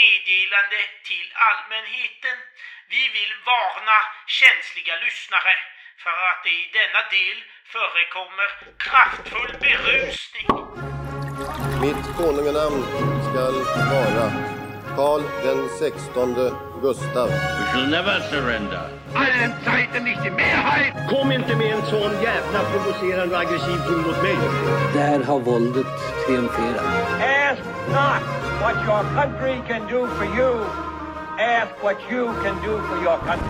meddelande till allmänheten. Vi vill varna känsliga lyssnare för att det i denna del förekommer kraftfull berusning. Mitt konunganamn skall vara Karl den sextonde Gustav. We shall never surrender. allen Zeiten nicht die Mehrheit. Kom inte med en sån jävla provocerande och aggressiv ton mot mig. Där har våldet triumferat. Ask not what your country can do for you. Ask what you can do for your country.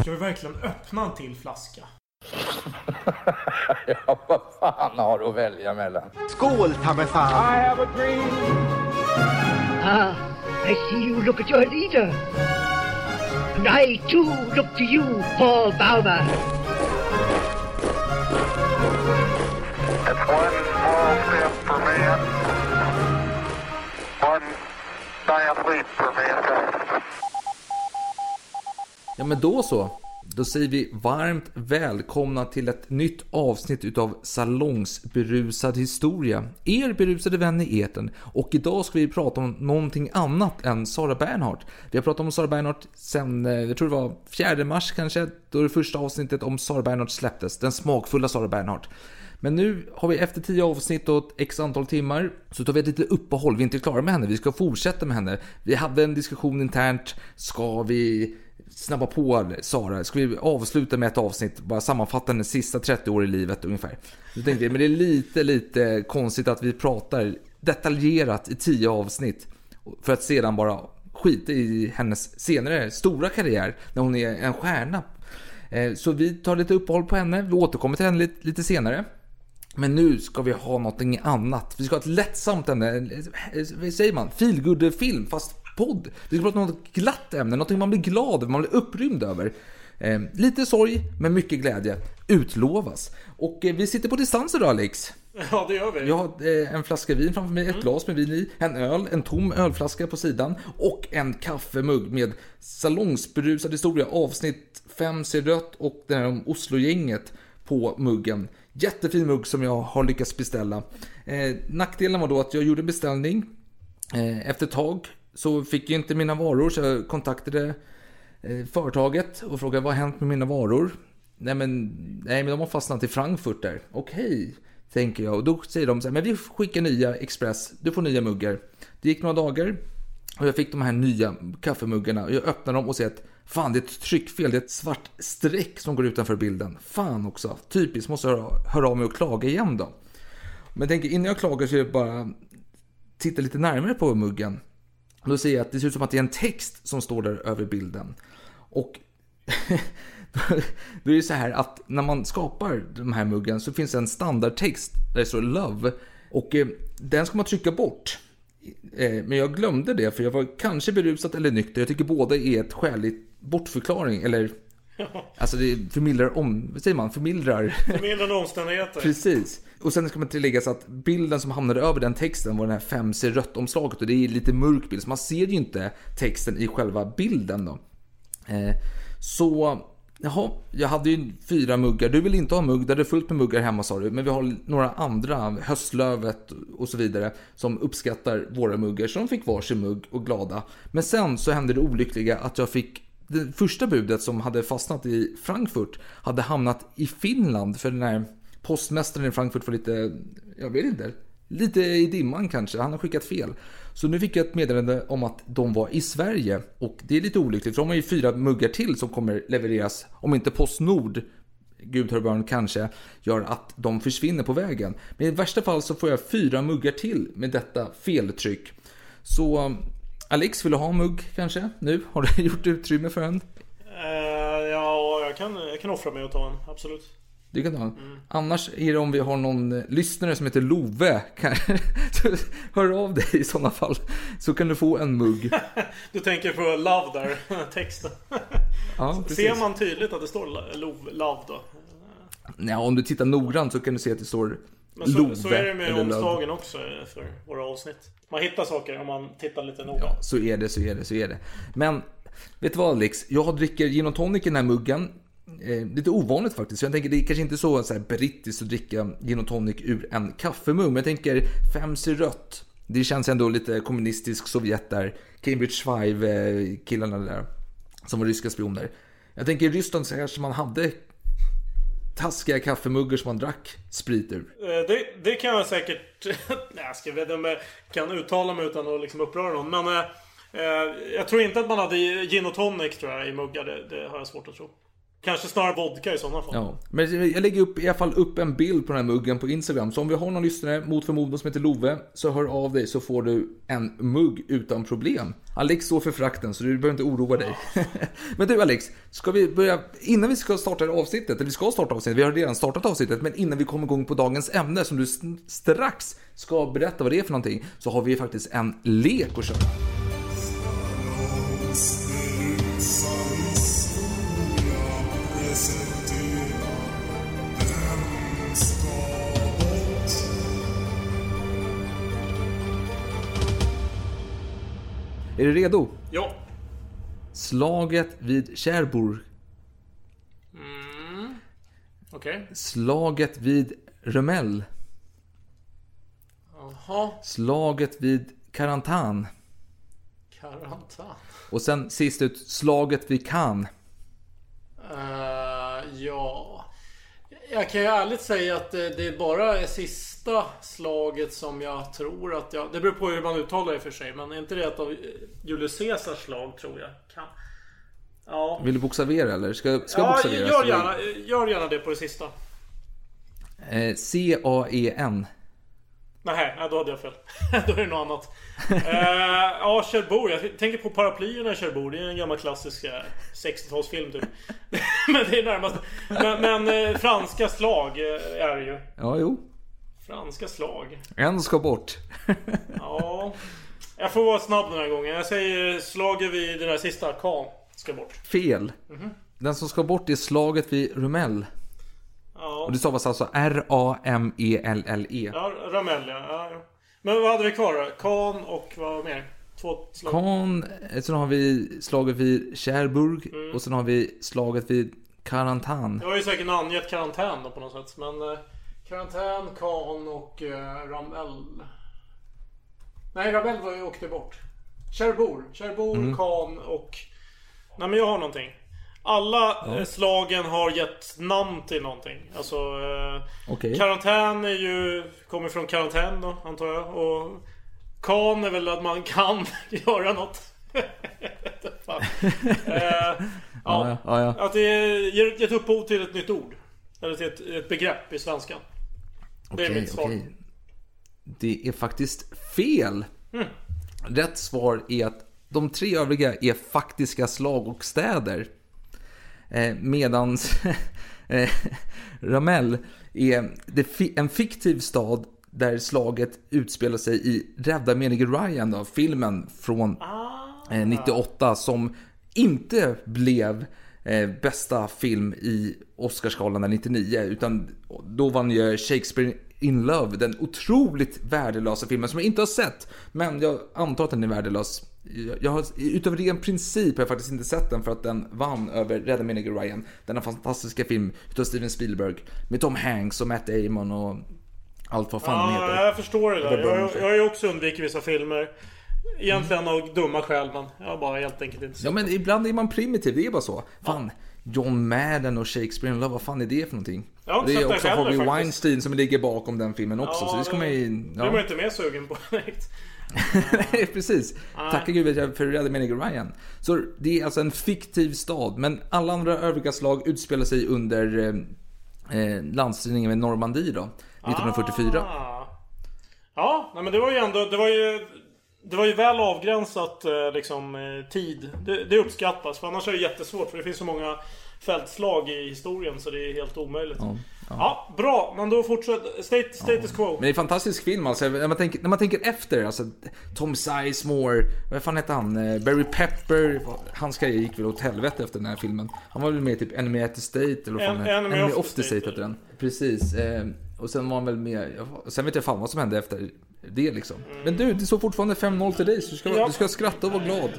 Ska vi verkligen öppna en till flaska? Ja, vad fan har du att välja mellan? Skål, ta mig fan. I have a dream. Ah, I see you look at your leader. And I too look to you, Paul Bauma. It's one small step for man, Ja men då så. Då säger vi varmt välkomna till ett nytt avsnitt utav Salongsberusad historia. Er berusade vän i eten. Och idag ska vi prata om någonting annat än Sara Bernhardt. Vi har pratat om Sara Bernhardt sen, eh, jag tror det var 4 mars kanske, då det första avsnittet om Sara Bernhardt släpptes. Den smakfulla Sara Bernhardt. Men nu har vi efter 10 avsnitt och ett x antal timmar så tar vi ett litet uppehåll. Vi är inte klara med henne, vi ska fortsätta med henne. Vi hade en diskussion internt. Ska vi snabba på Sara? Ska vi avsluta med ett avsnitt, bara sammanfatta hennes sista 30 år i livet ungefär? Nu tänkte jag, men det är lite, lite konstigt att vi pratar detaljerat i 10 avsnitt för att sedan bara skita i hennes senare stora karriär när hon är en stjärna. Eh, så vi tar lite uppehåll på henne, vi återkommer till henne lite senare. Men nu ska vi ha någonting annat. Vi ska ha ett lättsamt ämne, vad säger man? Feelgood-film, fast podd. Vi ska prata om något glatt ämne, någonting man blir glad över, man blir upprymd över. Eh, lite sorg, men mycket glädje. Utlovas. Och eh, vi sitter på distans idag Alex. Ja, det gör vi. Jag har eh, en flaska vin framför mig, ett glas med vin i, en öl, en tom ölflaska på sidan och en kaffemugg med salongsberusad historia avsnitt 5 ser rött och den här om Oslo-gänget på muggen. Jättefin mugg som jag har lyckats beställa. Eh, nackdelen var då att jag gjorde beställning. Eh, efter ett tag så fick jag inte mina varor så jag kontaktade eh, företaget och frågade vad har hänt med mina varor? Nej men, nej, men de har fastnat i Frankfurt där. Okej, tänker jag. Och då säger de så här, men vi skickar nya Express, du får nya muggar. Det gick några dagar och jag fick de här nya kaffemuggarna och jag öppnade dem och ser att fan det är ett tryckfel, det är ett svart streck som går utanför bilden. Fan också, typiskt, måste höra, höra av mig och klaga igen då. Men jag tänker innan jag klagar så är det bara titta lite närmare på muggen. Då ser jag att det ser ut som att det är en text som står där över bilden. Och då är det så här att när man skapar den här muggen så finns det en standardtext där det står Love. Och eh, den ska man trycka bort. Eh, men jag glömde det för jag var kanske berusad eller nykter. Jag tycker båda är ett skäligt bortförklaring. Eller Alltså det förmildrar om, vad säger man, förmildrar. Förmildrande omständigheter. Precis. Och sen ska man tillägga så att bilden som hamnade över den texten var den här 5 ser rött omslaget och det är lite mörk bild så man ser ju inte texten i själva bilden då. Eh, så, jaha, jag hade ju fyra muggar. Du vill inte ha mugg, där det är fullt med muggar hemma sa du. Men vi har några andra, Höstlövet och så vidare, som uppskattar våra muggar. Så de fick varsin mugg och glada. Men sen så hände det olyckliga att jag fick det första budet som hade fastnat i Frankfurt hade hamnat i Finland för den här postmästaren i Frankfurt var lite, jag vet inte, lite i dimman kanske. Han har skickat fel. Så nu fick jag ett meddelande om att de var i Sverige och det är lite olyckligt för de har ju fyra muggar till som kommer levereras om inte Postnord Gud hör barn kanske gör att de försvinner på vägen. Men i värsta fall så får jag fyra muggar till med detta feltryck. Så um, Alex, vill du ha en mugg kanske nu? Har du gjort utrymme för en? Uh, ja, jag kan, jag kan offra mig och ta en. Absolut. Du kan ta en. Mm. Annars är det om vi har någon lyssnare som heter Love. Kan, hör av dig i sådana fall. Så kan du få en mugg. du tänker på Love där, texten. ja, Ser man tydligt att det står Love, love då? Ja, om du tittar noggrant så kan du se att det står men så, så är det med omslagen också för våra avsnitt. Man hittar saker om man tittar lite noga. Ja, så är det, så är det, så är det. Men, vet du vad Alex? Jag dricker gin och tonic i den här muggen. Eh, lite ovanligt faktiskt. Så jag tänker det är kanske inte så, så här brittiskt att dricka gin och tonic ur en kaffemugg. Men jag tänker Fems i rött. Det känns ändå lite kommunistisk Sovjet där. Cambridge 5-killarna eh, där. Som var ryska spioner. Jag tänker i Ryssland så kanske man hade taskiga kaffemuggar som man drack sprit ur. Eh, det, det kan jag säkert... Nej, jag ska veta om jag kan uttala mig utan att liksom uppröra någon. Men eh, eh, jag tror inte att man hade gin och tonic tror jag, i muggar. Det, det har jag svårt att tro. Kanske snarare vodka i sådana fall. Ja, men jag lägger upp, i alla fall upp en bild på den här muggen på Instagram. Så om vi har någon lyssnare mot förmodan som heter Love, så hör av dig så får du en mugg utan problem. Alex står för frakten, så du behöver inte oroa dig. men du Alex, ska vi börja, innan vi ska starta det avsnittet, eller vi ska starta avsnittet, vi har redan startat avsnittet, men innan vi kommer igång på dagens ämne som du strax ska berätta vad det är för någonting, så har vi faktiskt en lek att köra. Är du redo? Ja. Slaget vid Cherbourg. Mm. Okej. Slaget vid Remel. Jaha. Slaget vid Karantan. Karantan. Och sen sist ut, slaget vid Cannes. Eh, ja. Jag kan ju ärligt säga att det, det är bara sista slaget som jag tror att jag... Det beror på hur man uttalar det i för sig. Men är inte det ett av Julius Caesars slag tror jag? Kan. Ja. Vill du bokstavera eller? Ska, ska jag Ja, bokstavera? gör gärna, gör gärna det på det sista. Eh, C-A-E-N. Nej, då hade jag fel. då är det något annat. Eh, ja, Cherbourg. Jag tänker på paraplyerna i Cherbourg. Det är en gammal klassisk eh, 60-talsfilm typ. men det är närmast. Men, men eh, franska slag eh, är det ju. Ja, jo. Franska slag. En ska bort. Ja. Jag får vara snabb den här gången. Jag säger slaget vid den här sista. K. Ska bort. Fel. Mhm. Den som ska bort är slaget vid Rumel. Ja. Och det stavas alltså E R-A-M-E-L-L-E. Ja, Ramel ja. ja. Men vad hade vi kvar då? Kan och vad mer? Två slag. Caen, eh, sen har vi slaget vid Cherbourg Mm. och sen har vi slaget vid Karantan. Jag har ju säkert angett karantän då på något sätt. Men eh, karantän, Kan och eh, Ramel. Nej, Ramel var ju åkte bort. Cherbourg. Cherbourg, Mm. Kan och... Nej men jag har någonting. Alla Ja. slagen har gett namn till någonting. Alltså... Eh, Okej. Karantän är ju... Kommer från karantän då, antar jag. Och... Kan är väl att man kan göra något. Eh, Ja, ja, ja. Att det ger gett upphov till ett nytt ord. Eller till ett, ett begrepp i svenskan. Det är Okej, mitt svar. okej. Det är faktiskt fel. Mm. Rätt svar är att de tre övriga är faktiska slag och städer. Eh, medans eh, Ramel är det en fiktiv stad där slaget utspelar sig i Rädda menige Ryan, då, filmen från eh, 98 som inte blev eh, bästa film i Oscarsgalan där 99 utan då vann ju Shakespeare in Love, den otroligt värdelösa filmen som jag inte har sett. Men jag antar att den är värdelös. Jag har, utöver ren princip har jag faktiskt inte sett den för att den vann över Rädda menige Ryan. Denna fantastiska film utav Steven Spielberg med Tom Hanks och Matt Damon och allt vad fan de heter. Ja, jag förstår det där. Jag har ju också undvikit vissa filmer. Egentligen av dumma skäl, men jag bara helt enkelt inte Ja men ibland är man primitiv, det är bara så. Fan, John Madden och Shakespeare in Love, vad fan är det för någonting? Jag det är också heller, Harvey faktiskt. Weinstein som ligger bakom den filmen också, så det ska man ju... Det blir man inte mer sugen på direkt. Nej, precis. Nej. Tacka gud vet jag för Rädda menige Ryan. Så det är alltså en fiktiv stad, men alla andra övriga slag utspelar sig under eh, eh, landstillningen med Normandie då, 1944. Ah. Ja, men det var ju ändå... Det var ju... Det var ju väl avgränsat eh, liksom, eh, tid. Det, det uppskattas. För annars är det jättesvårt. För det finns så många fältslag i historien så det är helt omöjligt. Ja, ja. bra. Men då fortsätter... State, status quo. Men det är en fantastisk film alltså. När man tänker, när man tänker efter, alltså Tom Sizemore, vad fan hette han? Eh, Barry Pepper. Hans karriär gick väl åt helvete efter den här filmen. Han var väl med i typ Enemy at the State, eller vad fan En- Enemy Enemy of the State hette den. Precis. Eh, och sen var han väl med, ja, sen vet jag fan vad som hände efter det liksom. Men du, det står fortfarande 5-0 till dig, så du ska, Ja. du ska skratta och vara glad.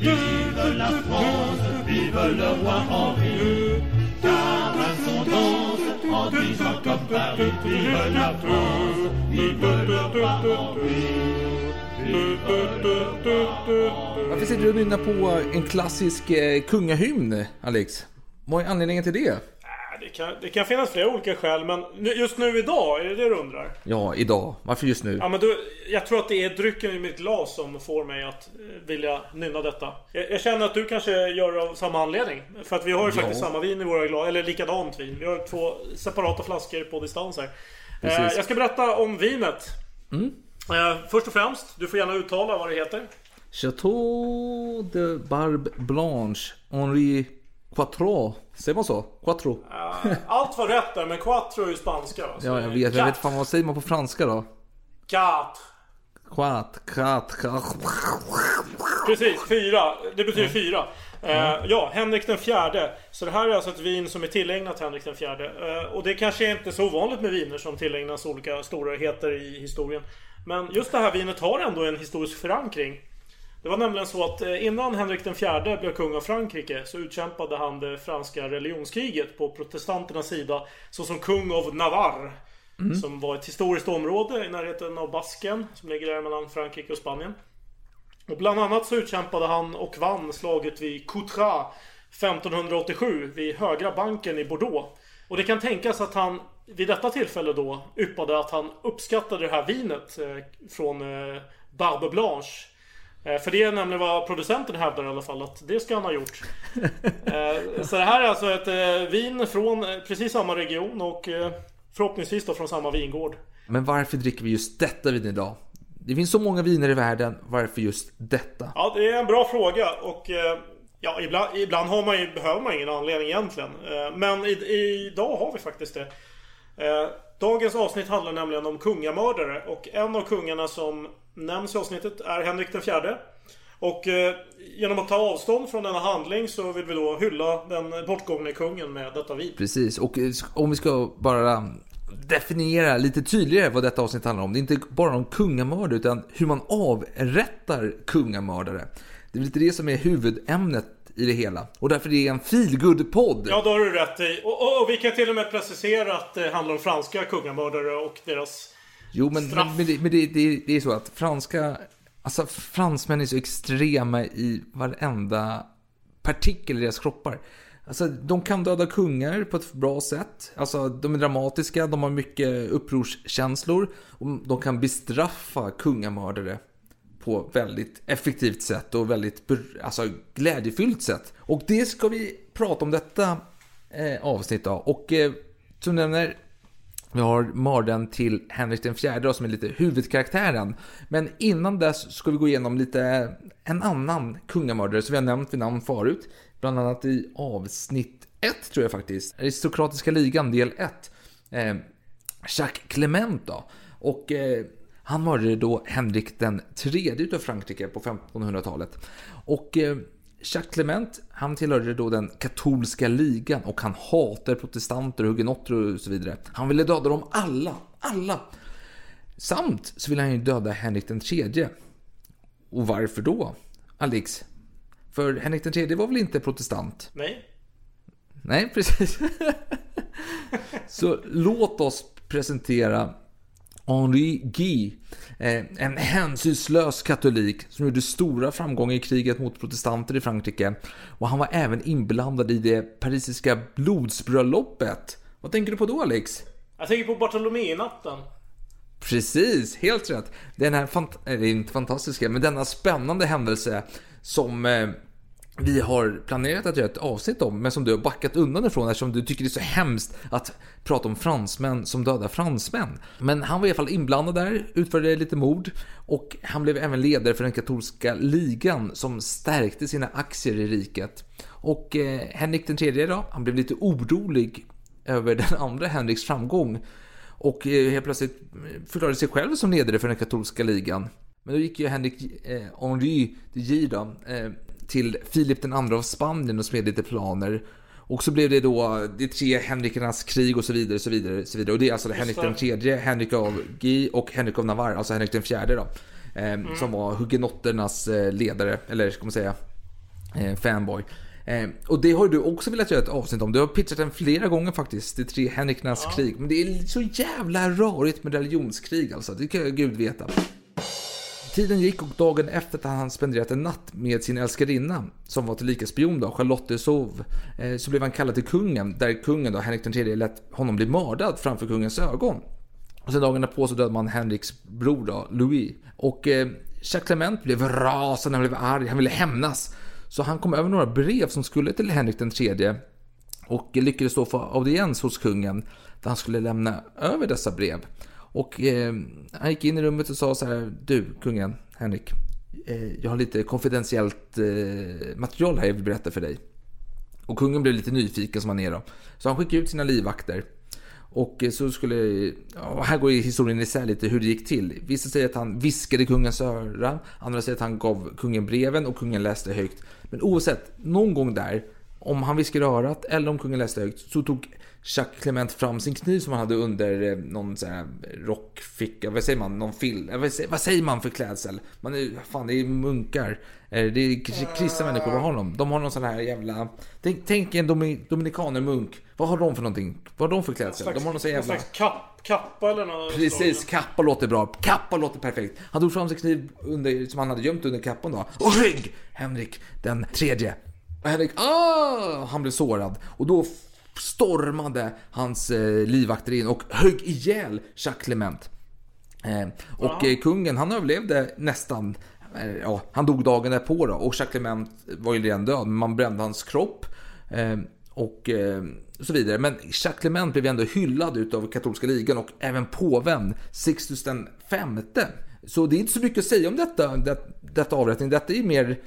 Vive la France, vive le roi Henri, Car à son danse Henri chante comme Paris Vive la France Vive le roi Henri Varför sitter du och nynnar på en klassisk eh, kungahymn, Alex? Vad är anledningen till det? Äh, Det kan, det kan finnas flera olika skäl, men just nu idag, är det det du undrar? Ja, idag. Varför just nu? Ja, men du, jag tror att det är drycken i mitt glas som får mig att eh, vilja nynna detta. Jag, jag känner att du kanske gör det av samma anledning. För att vi har ju Ja. faktiskt samma vin i våra glas, eller likadant vin. Vi har två separata flaskor på distans här. Eh, jag ska berätta om vinet. Mm. Eh, först och främst, du får gärna uttala vad det heter. Chateau de Barbe Blanche Henri Quattro. Säger man så? Quattro? Eh, allt var rätt där, men quattro är ju spanska. va? Så Ja, jag vet. Jag vet fan vad säger man på franska då? Quatre. Quat, quat, quat. Precis, fyra. Det betyder fyra. Eh, ja, Henrik den fjärde. Så det här är alltså ett vin som är tillägnat Henrik den fjärde. Eh, och det kanske är inte så ovanligt med viner som tillägnas olika storheter i historien. Men just det här vinet har ändå en historisk förankring. Det var nämligen så att eh, innan Henrik den fjärde blev kung av Frankrike så utkämpade han det franska religionskriget på protestanternas sida såsom kung av Navarre. Mm. Som var ett historiskt område i närheten av Basken som ligger där mellan Frankrike och Spanien. Och bland annat så utkämpade han och vann slaget vid Coutras 1587 vid Högra banken i Bordeaux. Och det kan tänkas att han vid detta tillfälle då yppade att han uppskattade det här vinet eh, från eh, Barbe Blanche. Eh, för det är nämligen vad producenten hävdar i alla fall att det ska han ha gjort. Så det här är alltså ett vin från precis samma region och förhoppningsvis då från samma vingård. Men varför dricker vi just detta vin idag? Det finns så många viner i världen. Varför just detta? Ja, det är en bra fråga och ja, ibland, ibland har man ju, behöver man ingen anledning egentligen. Men i, idag har vi faktiskt det. Eh, dagens avsnitt handlar nämligen om kungamördare och en av kungarna som nämns i avsnittet är Henrik den fjärde. Och eh, genom att ta avstånd från denna handling så vill vi då hylla den bortgångne kungen med detta vin. Precis, och eh, om vi ska bara definiera lite tydligare vad detta avsnitt handlar om. Det är inte bara om kungamördare utan hur man avrättar kungamördare. Det är lite det som är huvudämnet i det hela. Och därför är det en feelgood podd Ja, då har du rätt i. Och, och, och vi kan till och med precisera att det handlar om franska kungamördare och deras Jo, men, Straff. men, men, det, men det, det, det är så att franska... Alltså fransmän är så extrema i varenda partikel i deras kroppar. Alltså, de kan döda kungar på ett bra sätt. Alltså, de är dramatiska, de har mycket upprorskänslor. Och de kan bestraffa kungamördare på väldigt effektivt sätt och väldigt alltså, glädjefyllt sätt. Och det ska vi prata om detta eh, avsnitt av. Och eh, som du nämner, vi har mördaren till Henrik den fjärde som är lite huvudkaraktären. Men innan dess ska vi gå igenom lite en annan kungamördare som vi har nämnt vid namn förut. Bland annat i avsnitt 1 tror jag faktiskt. Aristokratiska ligan del 1. Eh, Jacques Clement då. Och eh, han mördade då Henrik den tredje utav Frankrike på 1500-talet. Och eh, Jacques Clement, han tillhörde då den katolska ligan och han hatar protestanter, hugenotter och så vidare. Han ville döda dem alla, alla. Samt så ville han ju döda Henrik den tredje. Och varför då? Alex? För Henrik den tredje var väl inte protestant? Nej. Nej, precis. Så låt oss presentera Henri Guy, eh, en hänsynslös katolik som gjorde stora framgångar i kriget mot protestanter i Frankrike. Och han var även inblandad i det parisiska blodsbröllopet. Vad tänker du på då Alex? Jag tänker på Bartolomé-natten. Precis, helt rätt. Den här, fant- eller inte fantastiska, men denna spännande händelse som eh, vi har planerat att göra ett avsnitt om, men som du har backat undan ifrån eftersom du tycker det är så hemskt att prata om fransmän som dödar fransmän. Men han var i alla fall inblandad där, utförde lite mord och han blev även ledare för den katolska ligan som stärkte sina aktier i riket. Och eh, Henrik den tredje då, han blev lite orolig över den andra Henriks framgång och eh, helt plötsligt förklarade sig själv som ledare för den katolska ligan. Men då gick ju Henrik eh, Henri de J då, eh, till Filip den andra av Spanien och spred lite planer. Och så blev det då de tre Henrikernas krig och så vidare, så vidare, så vidare. Och det är alltså Just Henrik den tredje, Henrik av Guy och Henrik av Navarre, alltså Henrik den fjärde då. Eh, Som var hugenotternas eh, ledare, eller ska man säga, eh, fanboy. Eh, och det har du också velat göra ett avsnitt om. Du har pitchat den flera gånger faktiskt. Det tre Henrikernas krig. Men det är så jävla rörigt med religionskrig alltså. Det kan Gud veta. Tiden gick och dagen efter att han spenderat en natt med sin älskarinna, som var tillika spion då, Charlotte Sov, eh, så blev han kallad till kungen, där kungen då, Henrik III, lät honom bli mördad framför kungens ögon. Och sen dagen därpå så dödade man Henriks bror då, Louis. Och eh, Jacques Clement blev rasande, han blev arg, han ville hämnas. Så han kom över några brev som skulle till Henrik III och lyckades då få audiens hos kungen där han skulle lämna över dessa brev. Och eh, han gick in i rummet och sa så här, du kungen Henrik, eh, jag har lite konfidentiellt eh, material här jag vill berätta för dig. Och kungen blev lite nyfiken som han är då. Så han skickade ut sina livvakter. Och eh, så skulle, ja, här går historien isär lite hur det gick till. Vissa säger att han viskade kungens öra, andra säger att han gav kungen breven och kungen läste högt. Men oavsett, någon gång där, om han viskade örat eller om kungen läste högt, så tog Jacques Clement fram sin kniv som han hade under eh, någon sån här rockficka, vad säger man, någon vad säger, vad säger man för klädsel? Man är, fan det är munkar, Eh, det är kristna människor, vad har de? De har någon sån här jävla, tänk, tänk en domi, dominikanermunk, vad har de för någonting? Vad har de för klädsel? Slags, de har någon sån jävla... kapp, kappa eller något Precis, kappa låter bra. Kappa låter perfekt. Han tog fram sin kniv under, som han hade gömt under kappan då. Och rygg! Henrik den tredje. Och Henrik, ah! Han blev sårad. Och då stormade hans eh, livvakter in och högg ihjäl Jacques Clement. Eh, och eh, kungen, han överlevde nästan. Eh, ja, han dog dagen därpå då. Och Jacques Clement var ju redan död, men man brände hans kropp. Eh, och eh, så vidare. Men Jacques Clement blev ändå hyllad utav katolska ligan och även påven Sixtus den femte. Så det är inte så mycket att säga om detta, det, detta avrättning. Detta är mer...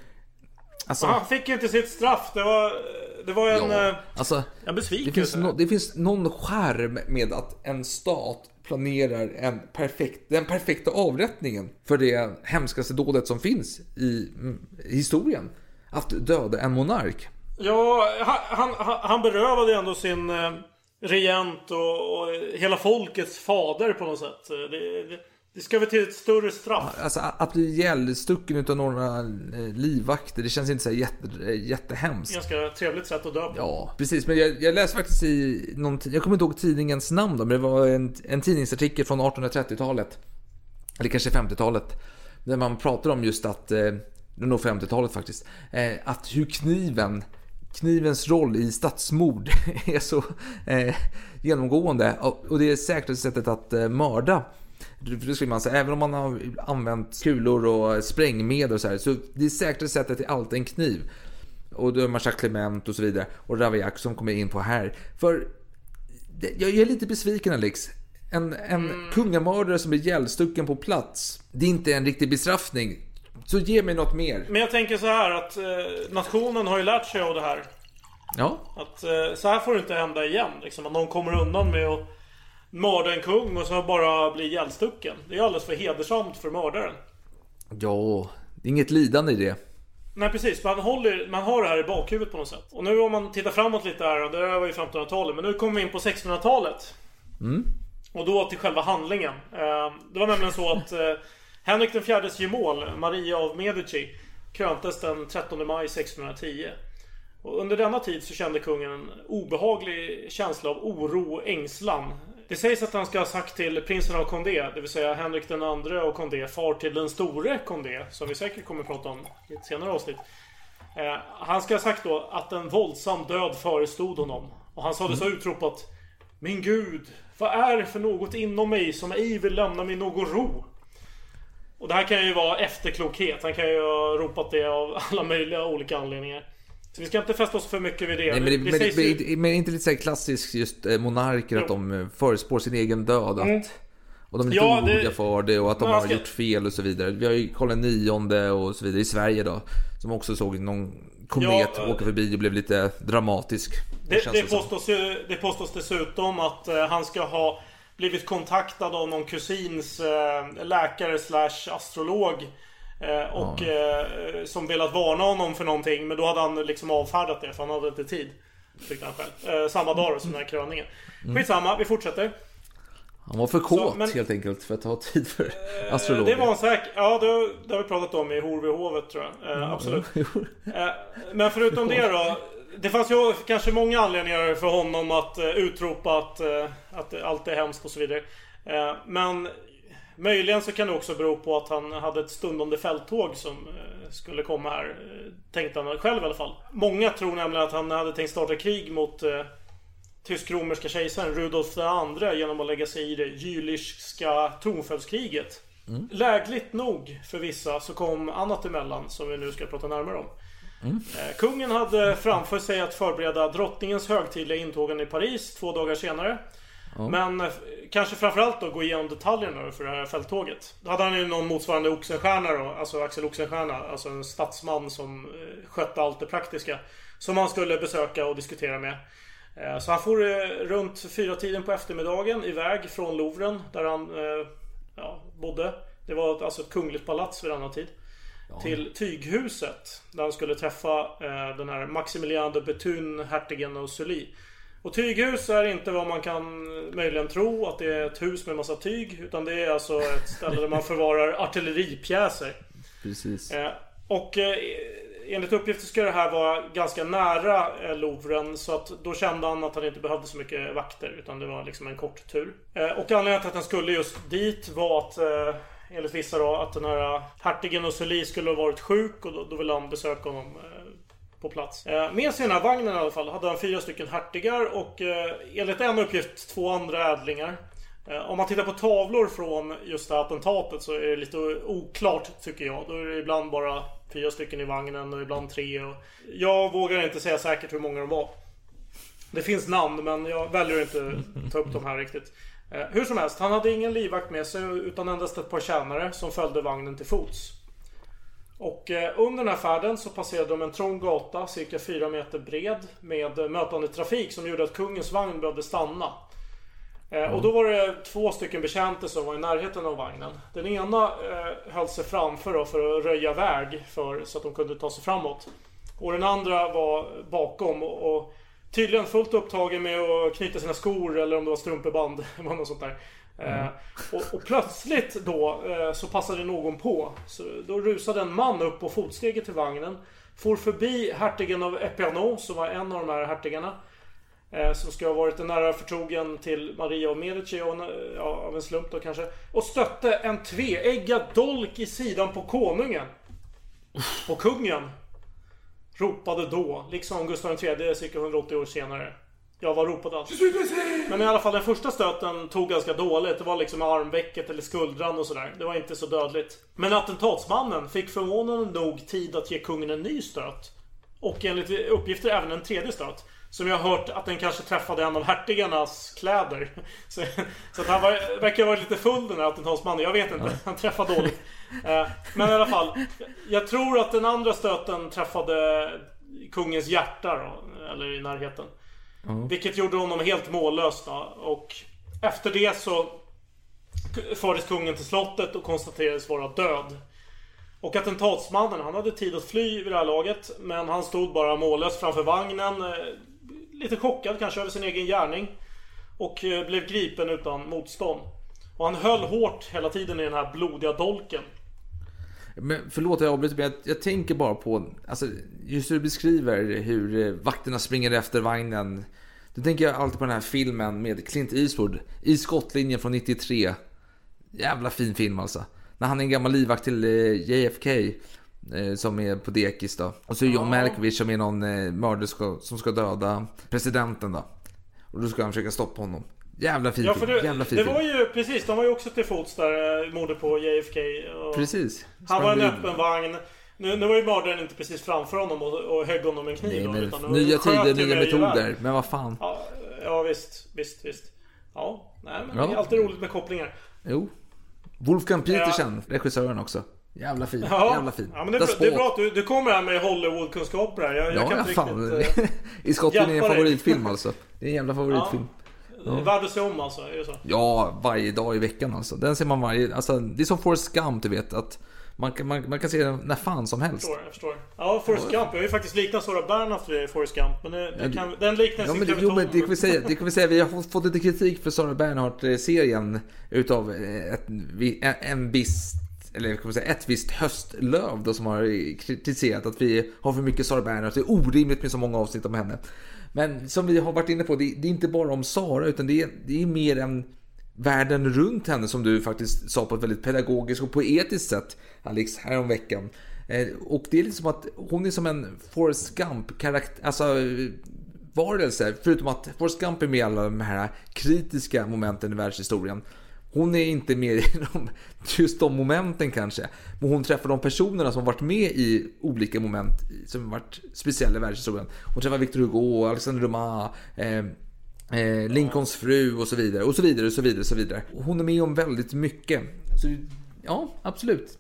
Alltså, Han fick inte sitt straff. Det var, det var en, Ja, eh, alltså, en det, besvikelse. finns no, det finns någon skärm med att en stat planerar en perfekt, den perfekta avrättningen för det hemskaste dådet som finns i mm, historien. Att döda en monark. Ja, han, han, han berövade ändå sin eh, regent och, och hela folkets fader på något sätt. Det, det, det ska väl till ett större straff. Alltså att bli ihjälstucken utav några eh, livvakter, det känns inte så jätte, jättehemskt. Ganska trevligt sätt att dö på. Ja, precis. Men jag, jag läste faktiskt i någon jag kommer inte ihåg tidningens namn då, men det var en, en tidningsartikel från 1830-talet. Eller kanske 50-talet. Där man pratar om just att, eh, det är nog 50-talet faktiskt, eh, att hur kniven, knivens roll i stadsmord är så eh, genomgående. Och, det är säkert sättet att eh, mörda. Det skulle man säga, även om man har använt kulor och sprängmedel och så här, så det säkra sättet är alltid en kniv. Och då är man Jacques Clement och så vidare. Och Ravaillac som kommer in på här. För jag är lite besviken Alex. En, en kungamördare som blir ihjälstucken på plats. Det är inte en riktig bestraffning. Så ge mig något mer. Men jag tänker så här att eh, nationen har ju lärt sig av det här. Ja, Att eh, så här får det inte hända igen. Liksom, att någon kommer undan med att mörda en kung och så bara bli ihjälstucken. Det är alldeles för hedersamt för mördaren. ja, det är inget lidande i det. Nej precis, man, håller, man har det här i bakhuvudet på något sätt. Och nu om man tittar framåt lite här, och det här var ju 1500-talet, men nu kommer vi in på 1600-talet. Mm. Och då till själva handlingen. Eh, Det var nämligen så att eh, Henrik den fjärdes gemål, Maria av Medici, kröntes den 13 maj 1610. Och under denna tid så kände kungen en obehaglig känsla av oro och ängslan. Det sägs att han ska ha sagt till prinsen av Condé, det vill säga Henrik den andre av Condé, far till den store Condé, som vi säkert kommer att prata om i ett senare avsnitt. Eh, han ska ha sagt då att en våldsam död förestod honom. Och han sades ha utropat Min Gud, vad är det för något inom mig som ej vill lämna mig någon ro? Och det här kan ju vara efterklokhet. Han kan ju ha ropat det av alla möjliga olika anledningar. Så vi ska inte fästa oss för mycket vid det. Nej, men, det, men, sägs det, ju- men, men inte lite så här klassiskt just eh, monarker att de eh, förespår sin egen död. Att, Mm. Och de är lite Ja, det- oroliga för det och att de Men har ska- gjort fel och så vidare. Vi har ju Karl nionde och så vidare i Sverige då. Som också såg någon komet Ja, eh, åka förbi och blev lite dramatisk. Det, det, påstås ju, det påstås dessutom att eh, han ska ha blivit kontaktad av någon kusins eh, läkare slash astrolog. Eh, och eh, som velat varna honom för någonting. Men då hade han liksom avfärdat det för han hade inte tid. Tyckte han själv. Eh, samma dag som den här kröningen. Mm. Skitsamma, vi fortsätter. Han var för kåt men- helt enkelt för att ha tid för Eh, astrologer. Det var han säkert. Ja, det, har- det har vi pratat om i Horvehovet tror jag. Eh, absolut. Eh, men förutom det då. Det fanns ju kanske många anledningar för honom att utropa att, att allt är hemskt och så vidare. Men möjligen så kan det också bero på att han hade ett stundande fälttåg som eh, skulle komma här. eh, Tänkte han själv i alla fall. Många tror nämligen att han hade tänkt starta krig mot eh, tysk-romerska kejsaren Rudolf II genom att lägga sig i det jülichska tronföljdskriget. Mm. Lägligt nog för vissa så kom annat emellan som vi nu ska prata närmare om. Eh, Kungen hade framför sig att förbereda drottningens högtidliga intågande i Paris två dagar senare. Ja. Men eh, kanske framförallt då gå igenom detaljerna för det här fälttåget. Då hade han ju någon motsvarande Oxenstierna då, alltså Axel Oxenstierna, alltså en statsman som eh, skötte allt det praktiska. Som han skulle besöka och diskutera med. Eh, Så han får eh, runt fyra tiden på eftermiddagen iväg från Louvren där han ja, bodde. Det var alltså ett kungligt palats vid denna tid. Till Tyghuset. Där han skulle träffa den här Maximilian de Bethune, hertigen av Sully. Och tyghus är inte vad man kan möjligen tro att det är ett hus med massa tyg. Utan det är alltså ett ställe där man förvarar artilleripjäser. Precis. Eh, och eh, enligt uppgifter ska det här vara ganska nära eh, Louvren. Så att då kände han att han inte behövde så mycket vakter. Utan det var liksom en kort tur. Eh, och anledningen till att han skulle just dit var att eh, Enligt vissa då att den här hertigen och Sully skulle ha varit sjuk och då, då ville han besöka honom eh, på plats. Eh, med sig i den här vagnen i alla fall hade han fyra stycken hertigar och eh, enligt en uppgift två andra ädlingar. Eh, Om man tittar på tavlor från just det här attentatet så är det lite oklart tycker jag. Då är det ibland bara fyra stycken i vagnen och ibland tre. Och jag vågar inte säga säkert hur många de var. Det finns namn men jag väljer att inte ta upp dem här riktigt. Hur som helst, han hade ingen livvakt med sig utan endast ett par tjänare som följde vagnen till fots. Och eh, under den här färden så passerade de en trång gata cirka 4 meter bred med eh, mötande trafik som gjorde att kungens vagn behövde stanna. Mm. Och då var det två stycken betjänter som var i närheten av vagnen. Den ena eh, höll sig framför då för att röja väg för, så att de kunde ta sig framåt. Och den andra var bakom och, och tydligen fullt upptagen med att knyta sina skor eller om det var strumpeband. eller något sånt där. Eh, och, och plötsligt då eh, så passade någon på. Så då rusade en man upp på fotsteget till vagnen. For förbi hertigen av Epernon, som var en av de här hertigarna. Eh, som ska ha varit en nära förtrogen till Maria och Medici och, ja, av en slump då kanske. Och stötte en tveeggad dolk i sidan på konungen. Och kungen ropade då, liksom Gustav III cirka 180 år senare. Ja, vad ropade han? Men i alla fall den första stöten tog ganska dåligt. Det var liksom armvecket eller skuldran och sådär. Det var inte så dödligt. Men attentatsmannen fick förvånande nog tid att ge kungen en ny stöt. Och enligt uppgifter även en tredje stöt. Som jag har hört att den kanske träffade en av hertigarnas kläder. Så, så att han var, verkar ha varit lite full den här attentatsmannen. Jag vet inte. Han träffade dåligt. Eh, Men i alla fall. Jag tror att den andra stöten träffade kungens hjärta då. Eller i närheten. Vilket gjorde honom helt mållös då. Och efter det så fördes kungen till slottet och konstaterades vara död. Och attentatsmannen, han hade tid att fly vid det här laget. Men han stod bara mållös framför vagnen. Eh, lite chockad kanske över sin egen gärning. Och eh, blev gripen utan motstånd. Och han höll hårt hela tiden i den här blodiga dolken. Men förlåt jag avbryter, men jag, jag tänker bara på, alltså, just hur du beskriver hur eh, vakterna springer efter vagnen. Då tänker jag alltid på den här filmen med Clint Eastwood, I skottlinjen från 93. Jävla fin film alltså. När han är en gammal livvakt till eh, JFK. eh, Som är på dekis då. Och så är John Malkovich som är någon mördare som ska döda presidenten då. Och då ska han försöka stoppa honom. Jävla fin Ja det, Jävla fin det var ju precis, de var ju också till fots där, eh, mordet på JFK. Precis. Han var en öppen vagn. Nu, nu var ju mördaren inte precis framför honom och, och högg honom med en kniv Nej, men utan nya tider, nya metoder. gevär. Men vad fan. Ja, ja visst, visst, visst. Ja, nej men Ja. det är alltid roligt med kopplingar. Jo. Wolfgang Petersen, regissören också. Jävla fin. Ja, Jävla fin. ja men det, är, det är bra att du, du kommer här med Hollywood-kunskaper här. Jag, jag Ja, kan ja, inte fan. riktigt... eh, I Skottland är en favoritfilm alltså. Det är en jävla favoritfilm. Ja. Värd att se om alltså, är det så? Ja, varje dag i veckan alltså. Den ser man varje... Alltså, det är som Forrest Gump, du vet. Att Man kan, man, man kan se den när fan som Jag helst. förstår, jag förstår. Ja, Forrest Gump. Jag har ju faktiskt liknat Sara Bernhardt vid Forrest Gump. Men det, det kan, den liknelsen Ja, men, vi jo, men det kan vi säga, det kan vi säga. Vi har fått- lite kritik för Sara Bernhardt-serien utav eh, ett, en viss eller kan man säga, ett visst höstlöv då som har kritiserat att vi har för mycket Sara Bernhardt. Det är orimligt med så många avsnitt om henne. Men som vi har varit inne på, det, det är inte bara om Sara utan det är, det är mer än världen runt henne som du faktiskt sa på ett väldigt pedagogiskt och poetiskt sätt Alex häromveckan. Eh, och det är liksom att hon är som en Forrest Gump-karaktär, alltså varelse. Förutom att Forrest Gump är med i alla de här kritiska momenten i världshistorien. Hon är inte med i de, just de momenten kanske. Men hon träffar de personerna som varit med i olika moment som varit speciella i världshistorien. Hon träffar Victor Hugo, Alexander Dumas, eh, eh, Lincolns fru och så vidare. Och så vidare och så vidare och så vidare. Hon är med om väldigt mycket. Så ja, absolut.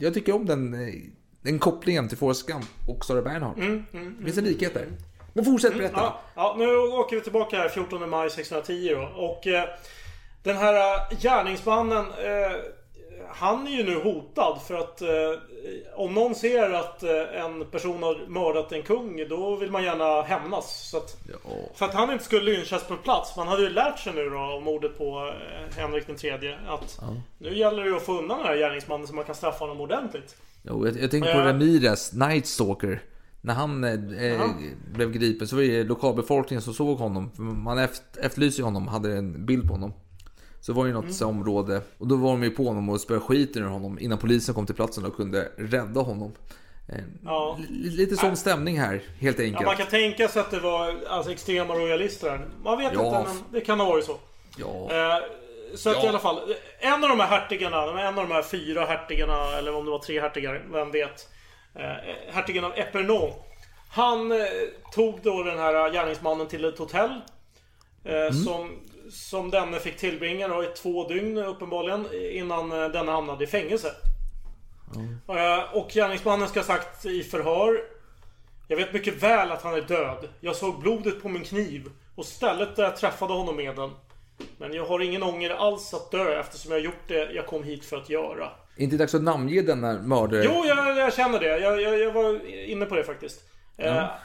Jag tycker om den, eh, den kopplingen till Forrest Gump och Sara Bernhardt. Mm, mm, Det finns en likhet där. Men fortsätt berätta. Ja, ja, nu åker vi tillbaka här 14 maj 1610 då. Och eh, den här eh, gärningsmannen eh, Han är ju nu hotad för att eh, Om någon ser att eh, en person har mördat en kung Då vill man gärna hämnas. Så att, För att han inte skulle lynchas på plats. Man hade ju lärt sig nu då om mordet på Henrik den tredje Att nu gäller det att få undan den här gärningsmannen så man kan straffa honom ordentligt. Jo, jag, jag tänker på. Ramirez, Night Stalker. När han eh, blev gripen så var det lokalbefolkningen som såg honom. Man efter, efterlyste honom, hade en bild på honom. Så var det något Mm. område. Och då var de ju på honom och spöade skiten ur honom innan polisen kom till platsen och kunde rädda honom. Eh, Ja. li- Lite sån stämning här, helt Ja, enkelt. man kan tänka sig att det var alltså, extrema royalister här. Man vet Ja. inte, men det kan ha varit så. Ja. Eh, så att Ja. i alla fall. En av de här hertigarna, en av de här fyra hertigarna, eller om det var tre hertigar, vem vet. Eh, hertigen av Epernon. Han eh, tog då den här gärningsmannen till ett hotell. Eh, Mm. som, som denne fick tillbringa då i två dygn uppenbarligen. Innan eh, denna hamnade i fängelse. Eh, och gärningsmannen ska ha sagt i förhör. Jag vet mycket väl att han är död. Jag såg blodet på min kniv. Och stället där jag träffade honom med den. Men jag har ingen ånger alls att dö eftersom jag gjort det jag kom hit för att göra. Inte dags att namnge denna mördare? Jo, jag, jag känner det. Jag, jag, jag var inne på det faktiskt. Eh, Ja.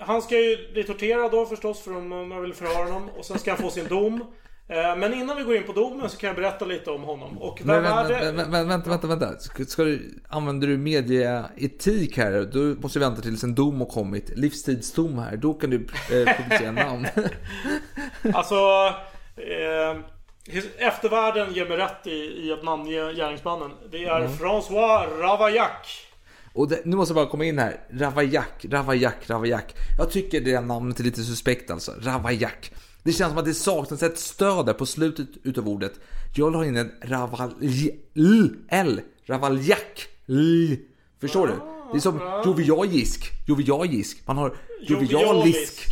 Han ska ju bli torterad då förstås för om man vill förhöra honom. Och sen ska han få sin dom. Eh, men innan vi går in på domen så kan jag berätta lite om honom. Och vem Men, är vänta, det? vänta, vänta, vänta, vänta. Ska, ska du, använder du medieetik här? Du måste vänta tills en dom har kommit. Livstidsdom här. Då kan du eh, publicera namn. Alltså... Eh, eftervärlden ger mig rätt i, i att namnge gärningsmannen. Det är Mm. François Ravaillac. Och det, nu måste jag bara komma in här. Ravaillac, Ravaillac, Ravaillac. Jag tycker det namnet är lite suspekt alltså. Ravaillac. Det känns som att det saknas ett stöd där på slutet utav ordet. Jag la in en Ravalj... L. Ravaillac. L. Förstår du? Det är som jovialisk. Jovialisk. Man har jovialisk.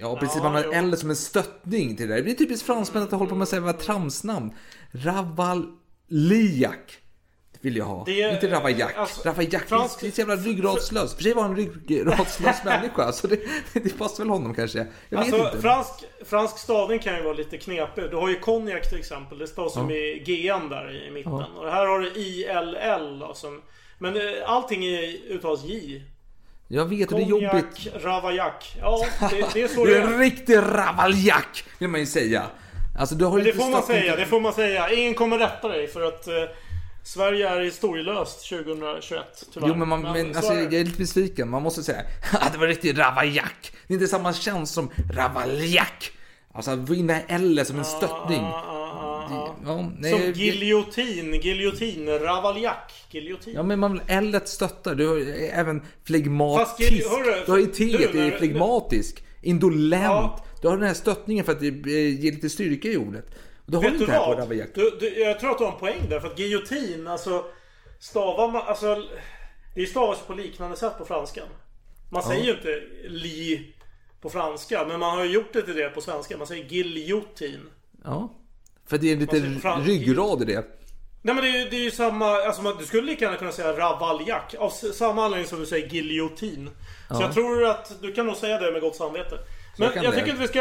Ja precis, man har. L som en stöttning till det där. Det blir typiskt fransmän att hålla på med att säga tramsnamn. Ravaliak vill jag ha. Det Inte Ravaillac. alltså, Ravaillac, fransk- är så jävla ryggradslös. För sig var han en ryggradslös människa. Så det, det passar väl honom kanske. Jag vet Alltså inte. fransk, fransk stavning kan ju vara lite knepig. Du har ju konjak till exempel. Det stavas som Ja. i GN där i mitten. Ja. Och här har du ILL då, som... Men eh, allting är uttalas J. Jag vet, och det är jobbigt. Konjak, Ravaillac. Ja, det, det är så det är en riktig Ravaillac, vill man ju säga. Alltså du har Men det får man säga, det får man säga. Ingen kommer rätta dig för att eh, Sverige är historielöst 2021 tyvärr. Jo men, man, men så alltså, jag är lite besviken. Man måste säga att det var riktigt Ravaillac. Det är inte samma känsla som Ravaillac. Alltså att här L som en stöttning. Ja, nej, Som giljotin, giljotin, Ravaillac, giljotin. Ja men man L stöttar. Du har även flegmatisk. gil- hörru, Du har ju du, T, det är flegmatisk. Indolent. Ja. Du har den här stöttningen för att det eh, ger lite styrka i ordet. Och har Vet inte det här på? Ravaillac. Du, du, jag tror att du har en poäng där. För att giljotin, alltså stavar man, alltså det stavas på liknande sätt på franskan. Man Ja. säger ju inte li på franska, men man har ju gjort det till det på svenska. Man säger giljotin. Ja. För det är lite ryggrad i det. Nej men det, är- det är ju samma, alltså du skulle lika gärna kunna säga Ravaillac. Av samma anledning som du säger giljotin. Så Ja. jag tror att du kan nog säga det med gott samvete. Men jag tycker att vi ska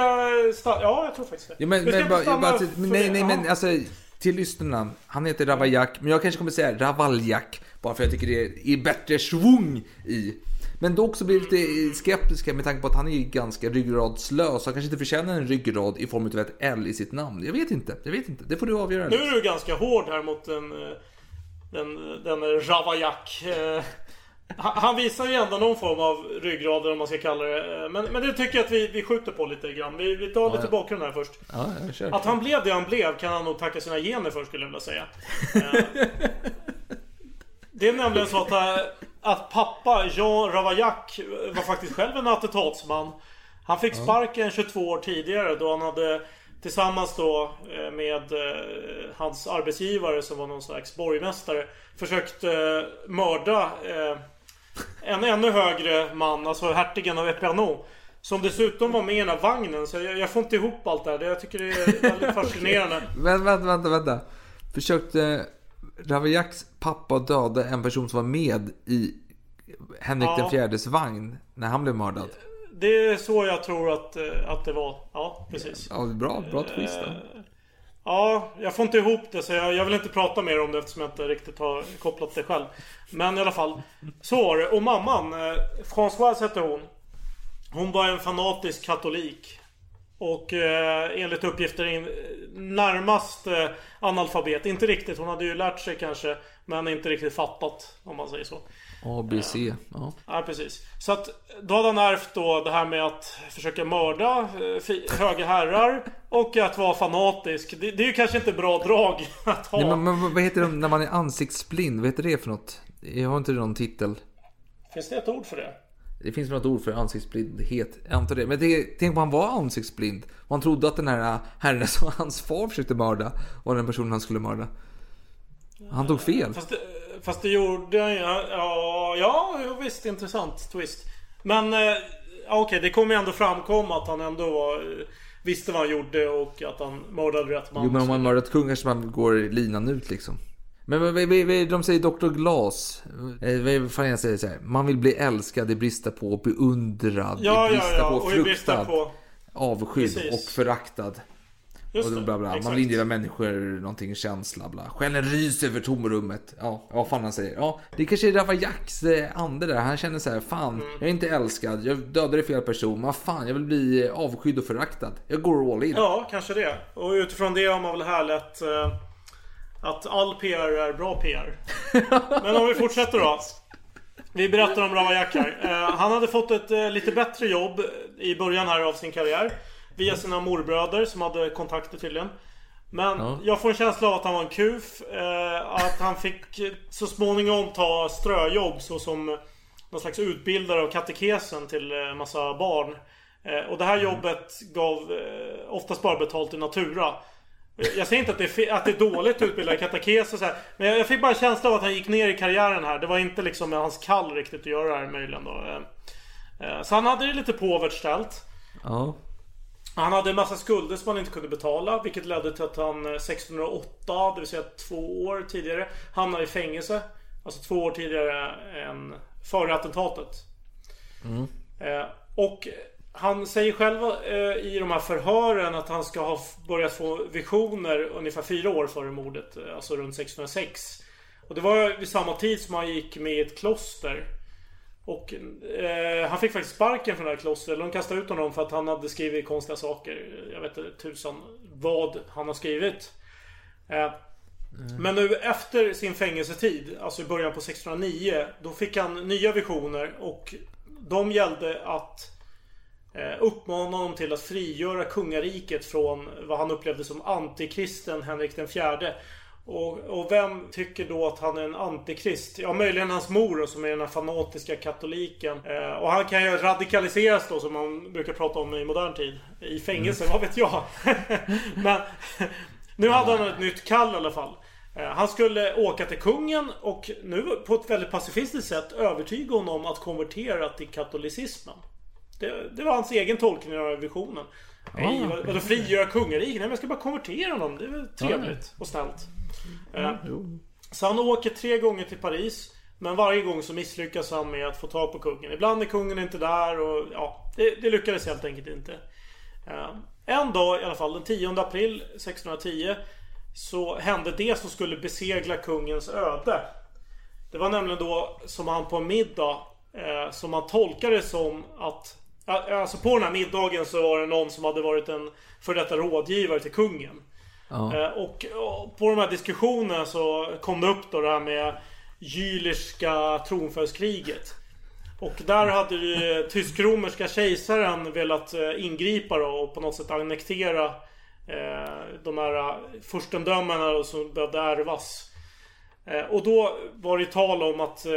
sta- Ja, jag tror faktiskt det. Ja, men, vi ska men, bara, stanna bara, men nej, nej, men alltså. till lyssnarna. Han heter Ravaillac, men jag kanske kommer säga Ravaljak. Bara för jag tycker det är bättre svung i. Men då också blir lite skeptiska med tanke på att han är ganska ryggradslös. Han kanske inte förtjänar en ryggrad i form av ett L i sitt namn. Jag vet inte, jag vet inte. Det får du avgöra. Nu är du ganska hård här mot den, eh, den, den Ravaillac. Han visar ju ändå någon form av ryggrad om man ska kalla det. Eh, Men, men det tycker jag att vi, vi skjuter på lite grann. Vi, vi tar Ja, lite ja. bakgrund här först. Ja. Att han blev det han blev kan han nog tacka sina gener för skulle jag vilja säga. Eh, Det är nämligen så att, eh, att pappa Jean Ravaillac var faktiskt själv en attentatsman. Han fick sparken 22 år tidigare då han hade tillsammans då med hans arbetsgivare som var någon slags borgmästare försökt mörda en ännu högre man, alltså hertigen av Epernod. Som dessutom var med i den här vagnen. Så jag, jag får inte ihop allt det här. Jag tycker det är väldigt fascinerande. Vänta, vänta, vänta, vänta. Försökte Ravaillacs pappa döda en person som var med i Henrik Ja. den fjärdes vagn när han blev mördad? Det är så jag tror att, eh, att det var. Ja, precis. Ja, bra, bra twist då. Ja, jag får inte ihop det så jag, jag vill inte prata mer om det eftersom jag inte riktigt har kopplat det själv. Men i alla fall. Så var det. Och mamman, eh, Françoise hette hon. Hon var en fanatisk katolik. Och eh, enligt uppgifter in, närmast eh, analfabet. Inte riktigt, hon hade ju lärt sig kanske. Men inte riktigt fattat om man säger så. A, B, C. Ja. Ja, precis. Så att då hade han ärvt då det här med att försöka mörda eh, höga herrar och att vara fanatisk. Det, det är ju kanske inte bra drag att ha. Nej, men, men vad heter det när man är ansiktsblind? Vad heter det för något? Jag har inte någon titel. Finns det ett ord för det? Det finns något ord för ansiktsblindhet. Jag antar det. Men det, tänk på han var ansiktsblind. Man trodde att den här herren som hans far försökte mörda var den personen han skulle mörda. Han tog fel. Fast det, fast det gjorde han. Ja, ja, ja, visst. Intressant twist. Men eh, ja, okej, det kommer ju ändå framkomma att han ändå var, eh, visste vad han gjorde och att han mördade rätt man. Jo men om man mördat kung kanske man går linan ut liksom. Men vad- vad- vad- de säger Dr. Glas. Eh, Vad fan jag säger så här. Man vill bli älskad, i brista på, beundrad, Ja, i ja, brista ja, på, fruktad, avskydd och föraktad. Just och bla bla. Man vill inge människor någonting känsla bla. Själen ryser över tomrummet. Ja, vad fan han säger. Ja, det kanske är Ravaillacs eh, ande där. Han känner så här, fan, Mm. jag är inte älskad. Jag dödade fel person. Vad fan, jag vill bli eh, avskydd och föraktad. Jag går all in. Ja, kanske det. Och utifrån det har man väl härlett eh, att all PR är bra PR. Men om vi fortsätter då. Vi berättar om Ravaillac här. Eh, han hade fått ett eh, lite bättre jobb i början här av sin karriär. Via sina morbröder som hade kontakter tydligen. Men Ja. jag får en känsla av att han var en kuf. Eh, att han fick eh, så småningom ta ströjobb så som någon slags utbildare av katekesen till eh, massa barn. Eh, och det här jobbet gav eh, oftast bara betalt i natura. Eh, Jag säger inte att det är, att det är dåligt att utbilda i katekes och så här, Men jag, jag fick bara en känsla av att han gick ner i karriären här. Det var inte liksom med hans kall riktigt att göra det här möjligen då. Eh, Så han hade det lite påvert ställt. Ja. Han hade en massa skulder som han inte kunde betala vilket ledde till att han eh, 1608, det vill säga två år tidigare, hamnade i fängelse. Alltså två år tidigare än före attentatet. Mm. Eh, och han säger själv eh, i de här förhören att han ska ha börjat få visioner ungefär fyra år före mordet. eh, Alltså runt 1606. Och det var vid samma tid som han gick med i ett kloster. Och eh, han fick faktiskt sparken från det här klostret. De kastade ut honom för att han hade skrivit konstiga saker. Jag vet inte tusan vad han har skrivit. Eh, men nu efter sin fängelsetid, alltså i början på 1609, då fick han nya visioner och de gällde att eh, uppmana honom till att frigöra kungariket från vad han upplevde som antikristen Henrik den fjärde. Och, och vem tycker då att han är en antikrist? Ja, möjligen hans mor som är den här fanatiska katoliken. Eh, och han kan ju radikaliseras då, som man brukar prata om i modern tid. I fängelse, vad vet jag? Men nu hade han ett nytt kall i alla fall. Eh, Han skulle åka till kungen och nu på ett väldigt pacifistiskt sätt övertyga honom att konvertera till katolicismen. Det, det var hans egen tolkning av visionen. Nej, vad- vadå frigöra kungariket? Nej men jag ska bara konvertera honom. Det är väl trevligt och snällt. Eh, Så han åker tre gånger till Paris. Men varje gång så misslyckas han med att få tag på kungen. Ibland är kungen inte där och ja, det, det lyckades helt enkelt inte. Eh, En dag i alla fall, den 10 april 1610 Så hände det som skulle besegla kungens öde. Det var nämligen då som han på en middag eh, som man tolkade som att Alltså på den här middagen så var det någon som hade varit en för detta rådgivare till kungen. Ja. Eh, och, på de här diskussionerna så kom det upp då det här med Jülichska tronföljdskriget. Och där hade ju tysk-romerska kejsaren velat eh, ingripa då och på något sätt annektera eh, de här furstendömena som behövde ärvas. Eh, och då var det tal om att eh,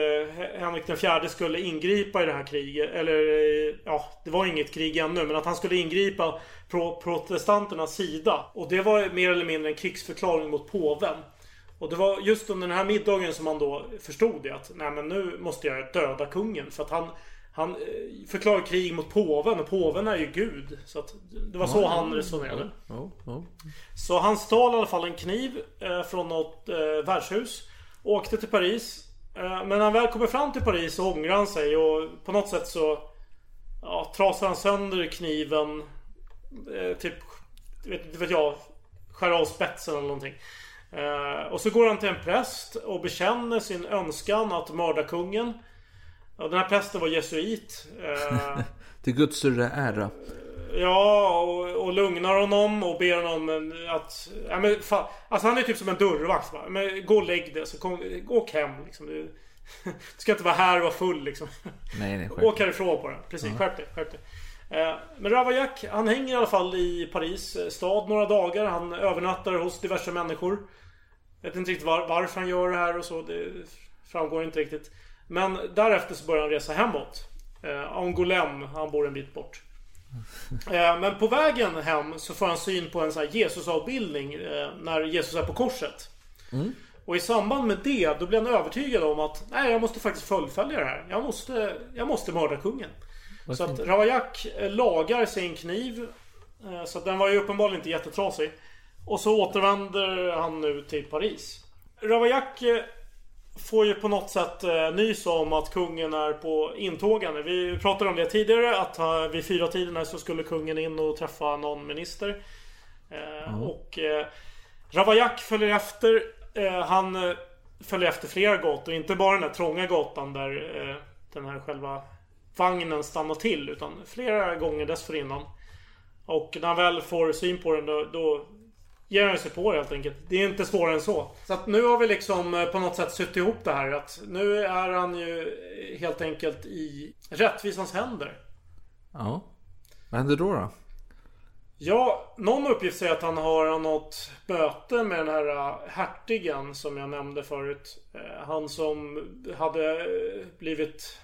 Henrik fjärde skulle ingripa i det här kriget. Eller eh, ja, det var inget krig ännu. Men att han skulle ingripa på protestanternas sida. Och det var mer eller mindre en krigsförklaring mot påven. Och det var just under den här middagen som man då förstod det att nej men nu måste jag döda kungen. För att han, han förklarar krig mot påven och påven är ju gud. Så att det var så Ja, han resonerade. Ja, ja. Så han stal i alla fall en kniv eh, från något eh, värdshus. Åkte till Paris. Eh, men när han väl kommer fram till Paris så ångrar han sig och på något sätt så ja, trasar han sönder kniven. Eh, typ, vet, vet jag, skär av spetsen eller någonting. Eh, och så går han till en präst och bekänner sin önskan att mörda kungen. Och den här prästen var jesuit. Till Guds större ära. Ja, och, och lugnar honom och ber honom att... Ja, men fan, alltså han är typ som en dörrvakt va? Men gå och lägg dig så kom, åk hem liksom. Du, du ska inte vara här och vara full liksom. Nej, nej, Åk härifrån bara. Precis, Ja. skärp dig. Skärp dig. Eh, Men Ravaillac, han hänger i alla fall i Paris eh, stad några dagar. Han övernattar hos diverse människor. Vet inte riktigt var, varför han gör det här och så. Det framgår inte riktigt. Men därefter så börjar han resa hemåt. Eh, Angoulême, han bor en bit bort. Eh, Men på vägen hem så får han syn på en sån här Jesusavbildning eh, när Jesus är på korset. Och i samband med det då blir han övertygad om att nej, jag måste faktiskt fullfölja det här. Jag måste, jag måste mörda kungen. Så att. Ravaillac eh, lagar sin kniv. Så den var ju uppenbarligen inte jättetrasig. Och så återvänder han nu till Paris. Eh, får ju på något sätt eh, nys om att kungen är på intågande. Vi pratade om det tidigare att eh, vid fyra tiden så skulle kungen in och träffa någon minister. Eh, Och eh, Ravaillac följer efter. Eh, han följer efter flera gator. Inte bara den där trånga gatan där eh, den här själva vagnen stannar till. Utan flera gånger dessförinnan. Och när han väl får syn på den då, då ger han sig på det helt enkelt. Det är inte svårare än så. Så att nu har vi liksom eh, på något sätt suttit ihop det här. Att nu är han ju eh, helt enkelt i rättvisans händer. Ja. Vad händer då då? Ja, någon uppgift säger att han har något möte med den här äh, hertigen som jag nämnde förut. Eh, Han som hade eh, blivit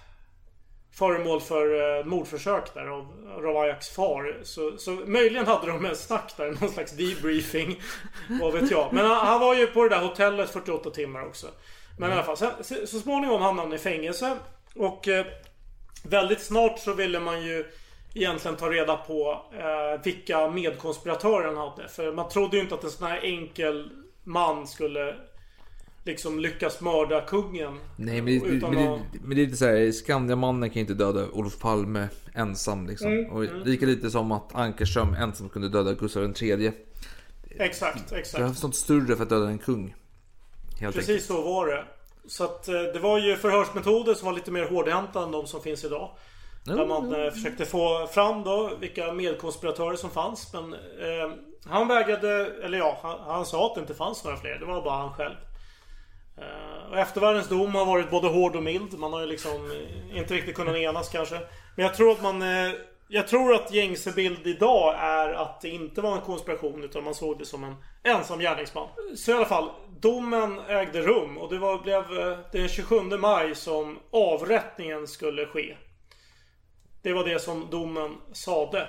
föremål för eh, mordförsök där av Ravaillacs far. Så, så möjligen hade de en snack där, någon slags debriefing. Vad vet jag. Men han, han var ju på det där hotellet 48 timmar också. Men i alla fall, sen, så, så småningom hamnade han i fängelse. Och eh, väldigt snart så ville man ju egentligen ta reda på eh, vilka medkonspiratörer han hade. För man trodde ju inte att en sån här enkel man skulle liksom lyckas mörda kungen. Nej men, det, Utan men, att- det, men det är lite såhär, Skandiamannen kan ju inte döda Olof Palme ensam liksom. Mm, Och mm. lika lite som att Ankerström ensam kunde döda Gustav III. Exakt, Det exakt. behövs något större för att döda en kung. Helt Precis enkelt. så var det. Så att eh, det var ju förhörsmetoder som var lite mer hårdhänta än de som finns idag. Där man eh, försökte få fram då vilka medkonspiratörer som fanns. Men eh, han vägrade, eller ja, han, han sa att det inte fanns några fler. Det var bara han själv. Eh, och eftervärldens dom har varit både hård och mild. Man har ju liksom eh, inte riktigt kunnat enas kanske. Men jag tror att man... Eh, jag tror att gängse bild idag är att det inte var en konspiration utan man såg det som en ensam gärningsman. Så i alla fall, domen ägde rum och det var, blev den 27 maj som avrättningen skulle ske. Det var det som domen sade.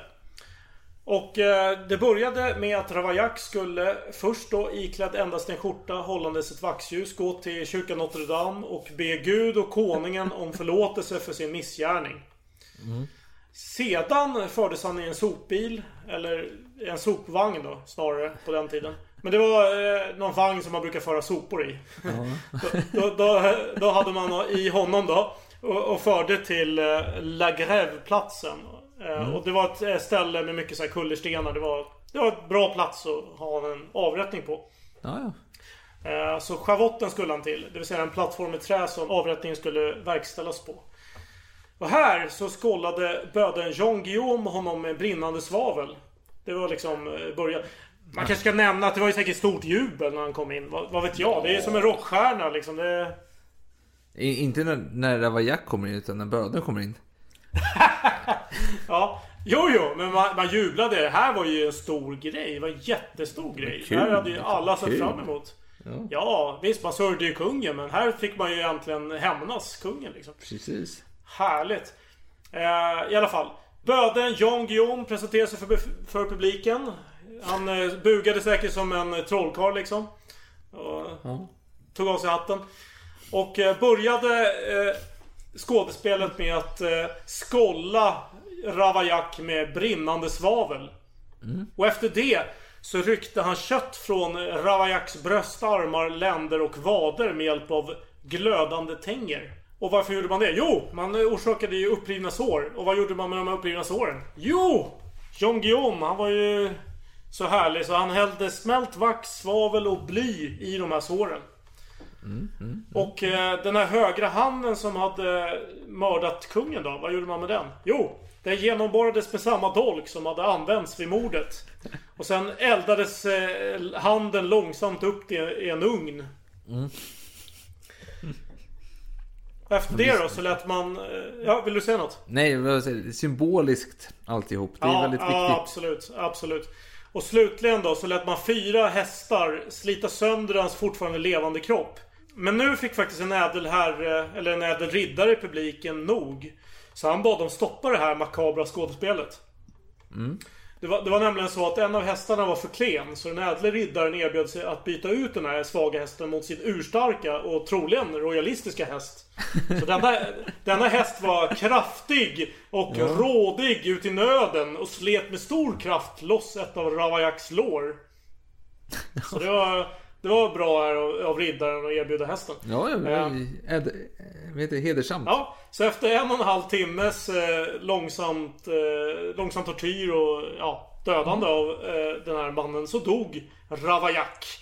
Och eh, det började med att Ravaillac skulle först då iklädd endast en skjorta hållandes ett vaxljus gå till kyrkan Notre Dame och be Gud och konungen om förlåtelse för sin missgärning. Sedan fördes han i en sopbil. Eller en sopvagn då snarare på den tiden. Men det var eh, någon vagn som man brukar föra sopor i. då, då, då, då hade man i honom då. Och, och förde till eh, La Grève-platsen. Eh, Mm. Och det var ett eh, ställe med mycket så här kullerstenar. Det var, det var ett bra plats att ha en avrättning på. Ja, ja. Eh, Så schavotten skulle han till. Det vill säga en plattform i trä som avrättningen skulle verkställas på. Och här så skållade böden Jean Guillaume honom med brinnande svavel. Det var liksom början. Man kanske ska nämna att det var ju säkert stort jubel när han kom in. Vad, vad vet jag? Det är som en rockstjärna liksom. Det... Inte när, när Ravaillac kommer in, utan när bödeln kommer in. Ja, jo jo, men man, man jublade. Det här var ju en stor grej. Det var en jättestor grej. kul. Det här hade ju alla sett Kul. fram emot. Ja. Ja, visst man sörjde ju kungen men här fick man ju egentligen hämnas kungen liksom. Precis. Härligt. Eh, I alla fall. Böden Jan Guillaume presenterade sig för, för publiken. Han eh, bugade säkert som en trollkarl liksom. Och Ja. Tog av sig hatten. Och eh, började eh, skådespelet med att eh, skolla Ravaillac med brinnande svavel. Och efter det så ryckte han kött från Ravaillacs bröst, armar, länder och vader med hjälp av glödande tänger. Och varför gjorde man det? Jo, man orsakade ju upprivna sår. Och vad gjorde man med de här upprivna såren? Jo! Jean Guillaume, han var ju så härlig så han hällde smält vax, svavel och bly i de här såren. Och eh, den här högra handen som hade mördat kungen då, vad gjorde man med den? Jo, den genomborrades med samma dolk som hade använts vid mordet. Och sen eldades eh, handen långsamt upp i i en ugn. Efter det då så lät man... eh, Ja, vill du säga något? Nej, symboliskt alltihop. Det är väldigt ja, viktigt. absolut. Absolut. Och slutligen då så lät man fyra hästar slita sönder hans fortfarande levande kropp. Men nu fick faktiskt en ädel herre, eller en ädel riddare i publiken nog. Så han bad dem stoppa det här makabra skådespelet. Mm. Det var, det var nämligen så att en av hästarna var för klen. Så den ädle riddaren erbjöd sig att byta ut den här svaga hästen mot sin urstarka och troligen royalistiska häst. Så denna, denna häst var kraftig och Ja. rådig ut i nöden och slet med stor kraft loss ett av Ravaillacs lår. Så det var, det var bra här av, riddaren att erbjuda hästen. Ja, ja, Eh, det? hedersamt. Ja, så efter en och en halv timmes eh, långsamt, eh, långsam tortyr och ja, dödande av eh, den här mannen så dog Ravaillac.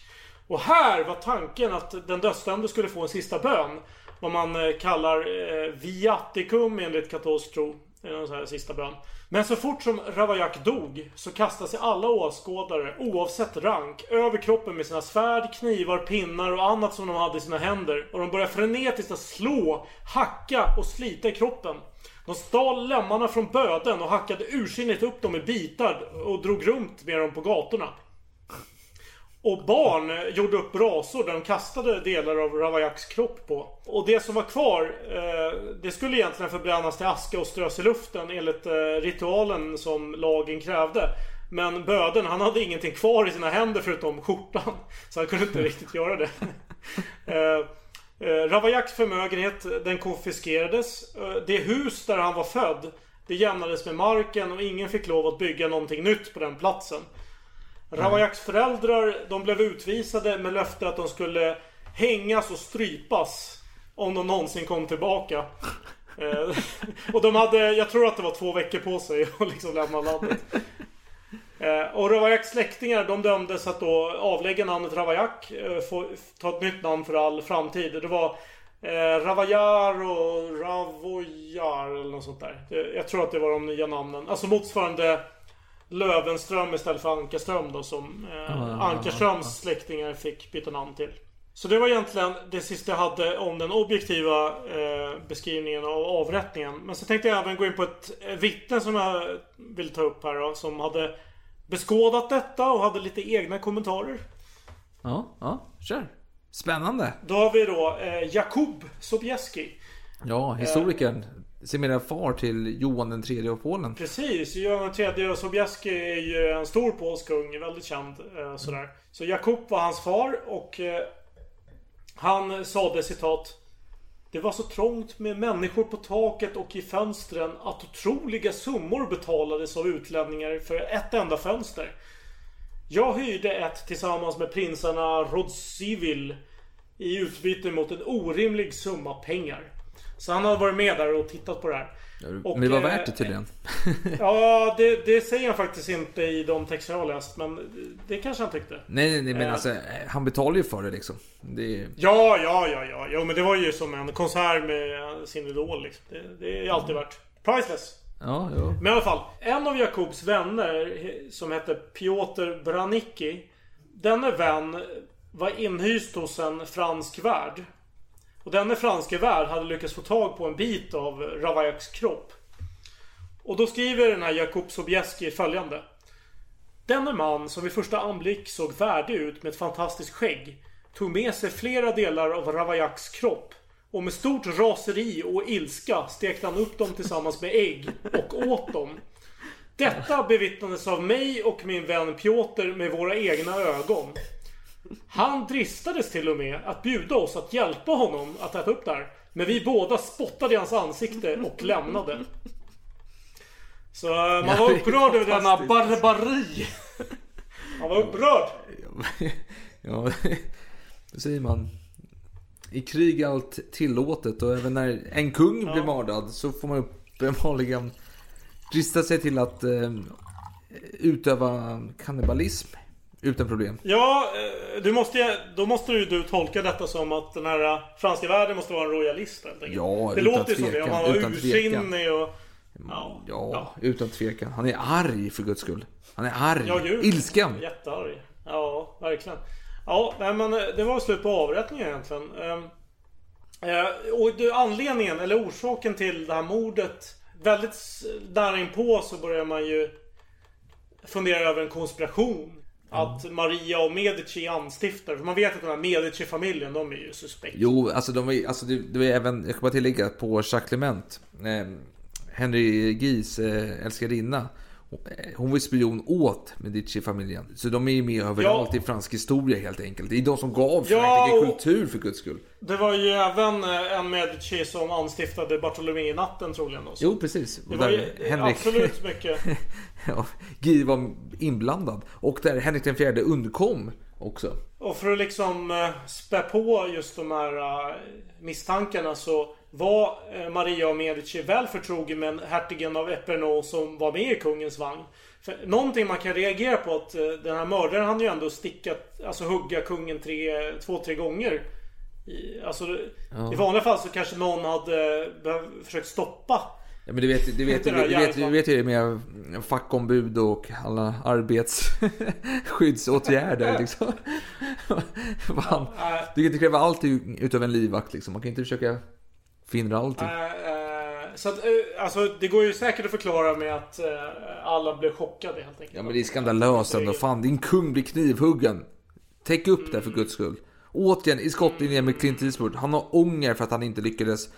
Och här var tanken att den dödsdömde skulle få en sista bön. Vad man eh, kallar eh, viaticum enligt katolsk tro. Det är en sån här sista bön. Men så fort som Ravajak dog så kastade sig alla åskådare, oavsett rank, över kroppen med sina svärd, knivar, pinnar och annat som de hade i sina händer. Och de började frenetiskt att slå, hacka och slita i kroppen. De stal lemmarna från böden och hackade ursinnigt upp dem i bitar och drog runt med dem på gatorna. Och barn gjorde upp brasor där de kastade delar av Ravaillacs kropp på. Och det som var kvar, eh, det skulle egentligen förbrännas till aska och strös i luften enligt eh, ritualen som lagen krävde. Men böden, han hade ingenting kvar i sina händer förutom skjortan. Så han kunde inte riktigt göra det. Eh, eh Ravaillacs förmögenhet, den konfiskerades. Eh, det hus där han var född, det jämnades med marken och ingen fick lov att bygga någonting nytt på den platsen. Ravaillacs föräldrar, de blev utvisade med löfte att de skulle hängas och strypas. Om de någonsin kom tillbaka. Eh, och de hade, jag tror att det var två veckor på sig att liksom lämna landet. Eh, och Ravaillacs släktingar de dömdes att då avlägga namnet Ravaillac. Eh, få ta ett nytt namn för all framtid. Det var eh, Ravaillac och Ravoyar eller något sånt där. Jag tror att det var de nya namnen. Alltså motsvarande Lövenström istället för Ankarström då som eh, Ja, Ankarströms släktingar fick byta namn till. Så det var egentligen det sista jag hade om den objektiva eh, beskrivningen av avrättningen. Men så tänkte jag även gå in på ett eh, vittne som jag vill ta upp här då, som hade beskådat detta och hade lite egna kommentarer. Ja, ja, kör. Spännande. Då har vi då eh, Jakub Sobieski. Ja, historikern. Sedermera far till Johan den tredje av Polen. Precis, Johan den tredje av Sobieski är ju en stor polsk kung, väldigt känd. Eh, sådär. Så Jakub var hans far och eh, han sade citat Det var så trångt med människor på taket och i fönstren att otroliga summor betalades av utlänningar för ett enda fönster. Jag hyrde ett tillsammans med prinsarna Rodzivil i utbyte mot en orimlig summa pengar. Så han hade varit med där och tittat på det här. Och, Men det var eh, värt det tydligen. Ja, det, det säger han faktiskt inte i de texter jag har läst. Men det kanske han tyckte. Nej, nej, nej men Eh. alltså han betalar ju för det liksom. Det. Ja, ja, ja, ja. Jo, men det var ju som en konsert med sin idol liksom. Det, det är alltid värt. Priceless. Ja, ja. Men i alla fall. En av Jakobs vänner eh, som hette Piotr Branicki. Denne vän var inhyst hos en fransk värd. Och denne franske värd hade lyckats få tag på en bit av Ravaillacs kropp. Och då skriver den här Jakub Sobieski följande. Denne man som vid första anblick såg värdig ut med ett fantastiskt skägg tog med sig flera delar av Ravaillacs kropp och med stort raseri och ilska stekte han upp dem tillsammans med ägg och åt dem. Detta bevittnades av mig och min vän Piotr med våra egna ögon. Han dristades till och med att bjuda oss att hjälpa honom att äta upp det här. Men vi båda spottade i hans ansikte och lämnade. Så eh, man var upprörd över denna barbari. Man var upprörd. ja, det säger man. I krig är allt tillåtet och även när en kung blir mördad så får man uppenbarligen drista sig till att eh, utöva kannibalism utan problem. Ja, eh, du måste, då måste ju du tolka detta som att den här eh, franska världen måste vara en royalist helt enkelt. Ja, Det utan låter ju som det. tvekan, Om han var utan tvekan. ursinnig och... Ja, Ja, utan tvekan. Han är arg för guds skull. Han är arg. ja gud. Ilsken. Jättearg. Ja, verkligen. Ja, men eh, det var slut på avrättningen egentligen. Ehm, eh, Och det, anledningen, eller orsaken till det här mordet. Väldigt där inpå så börjar man ju fundera över en konspiration. Att Maria och Medici är anstiftare. För man vet att den här Medici-familjen, de är ju suspekta. Jo, alltså, de var, alltså det, det var även, jag kan bara tillägga, på Jacques Clement. Eh, Henry Guys eh, älskarinna. Hon- var spion åt Medici-familjen. Så de är ju med överallt i fransk historia helt enkelt. Det är de som gav Ja, Frankrike och- kultur för guds skull. Det var ju även eh, en Medici som anstiftade Bartolomé-natten troligen. Då. Så Jo, precis. Det Och var ju absolut mycket. ja, Guy var inblandad. Och där Henrik den fjärde undkom också. Och för att liksom eh, spä på just de här eh, misstankarna så var eh, Maria och Medici väl förtrogen med en hertigen av Epernon som var med i kungens vagn. För någonting man kan reagera på att eh, den här mördaren han ju ändå stickat, alltså hugga kungen tre, två, tre gånger. I, alltså, Ja. I vanliga fall så kanske någon hade eh, behövt, försökt stoppa Ja, men du vet, du vet, du Det vet, du vet, du vet ju med fackombud och alla arbetsskyddsåtgärder liksom. Äh, Du kan inte kräva allt utav en livvakt liksom. Man kan inte försöka finna allting. Eh, eh, så att, eh, alltså det går ju säkert att förklara med att alla blev chockade helt enkelt. Ja men det är skandalöst ändå. Fan din kung blir knivhuggen. Täck upp det för guds skull. Återigen i skottlinjen med Clint Eastwood. Han har ånger för att han inte lyckades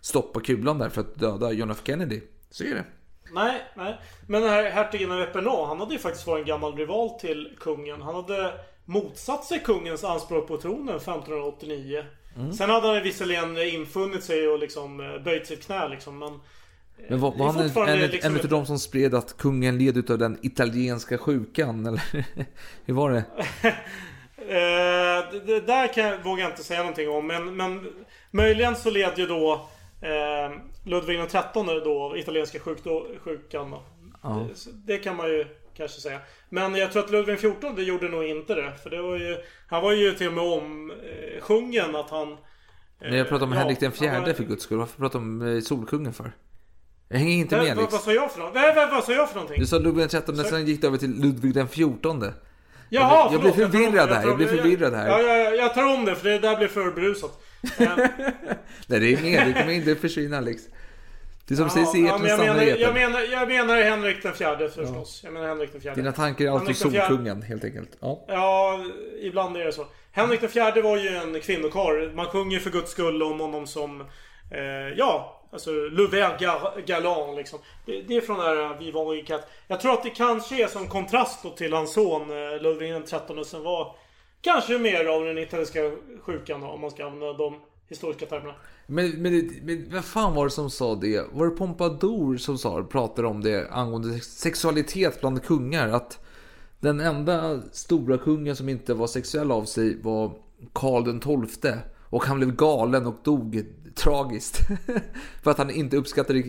stoppa kulan där för att döda John F Kennedy. Så är det. Nej, nej. Men den här hertigen av Epernon, han hade ju faktiskt varit en gammal rival till kungen. Han hade motsatt sig kungens anspråk på tronen 1589. Mm. Sen hade han visserligen infunnit sig och liksom eh, böjt sitt knä liksom, men... Men var, var han en, en, liksom en av de som spred att kungen led utav den italienska sjukan? Eller hur var det? Eh, det, det där kan jag, vågar jag inte säga någonting om. Men, men möjligen så led ju då eh, Ludvig trettonde då av italienska sjukdo, sjukan. Då. Ja. Det, det kan man ju kanske säga. Men jag tror att Ludvig XIV gjorde nog inte det. För det var ju, han var ju till och med om eh, sjungen att han... Men jag pratar om ja, Henrik den fjärde för guds skull. Varför pratar du om eh, Solkungen för? Jag hänger inte med liksom. vad sa jag för något? Nej, vad, sa jag för någonting? Du sa Ludvig den XIII, Så- sen gick det över till Ludvig den fjortonde. Jaha, jag, blir- förvirrad här, jag blir förvirrad här. Ja, ja, ja, jag tar om det för det där blir för berusat. Eh, Nej det är med, det kommer inte försvinna Alex. Det är som sägs i ja, etern jag, stannar menar, i jag, etern. menar, jag menar Henrik den fjärde förstås. Jag menar Henrik den fjärde. Dina tankar är alltid Solkungen helt enkelt. Ja. Ja, ibland är det så. Henrik den fjärde var ju en kvinnokarl. Man sjunger för guds skull om honom som... Eh, ja, alltså Le Vert Ga- Galant liksom. Det, det är från den här Vivant et Cat. Jag tror att det kanske är som kontrast till hans son eh, Ludvig trettonde som var kanske mer av den italienska sjukan då, om man ska använda de historiska termerna. Men, men, men vad fan var det som sa det? Var det Pompadour som sa, pratade om det angående sexualitet bland kungar? Att den enda stora kungen som inte var sexuell av sig var Karl den XII. Och han blev galen och dog tragiskt. För att han inte uppskattade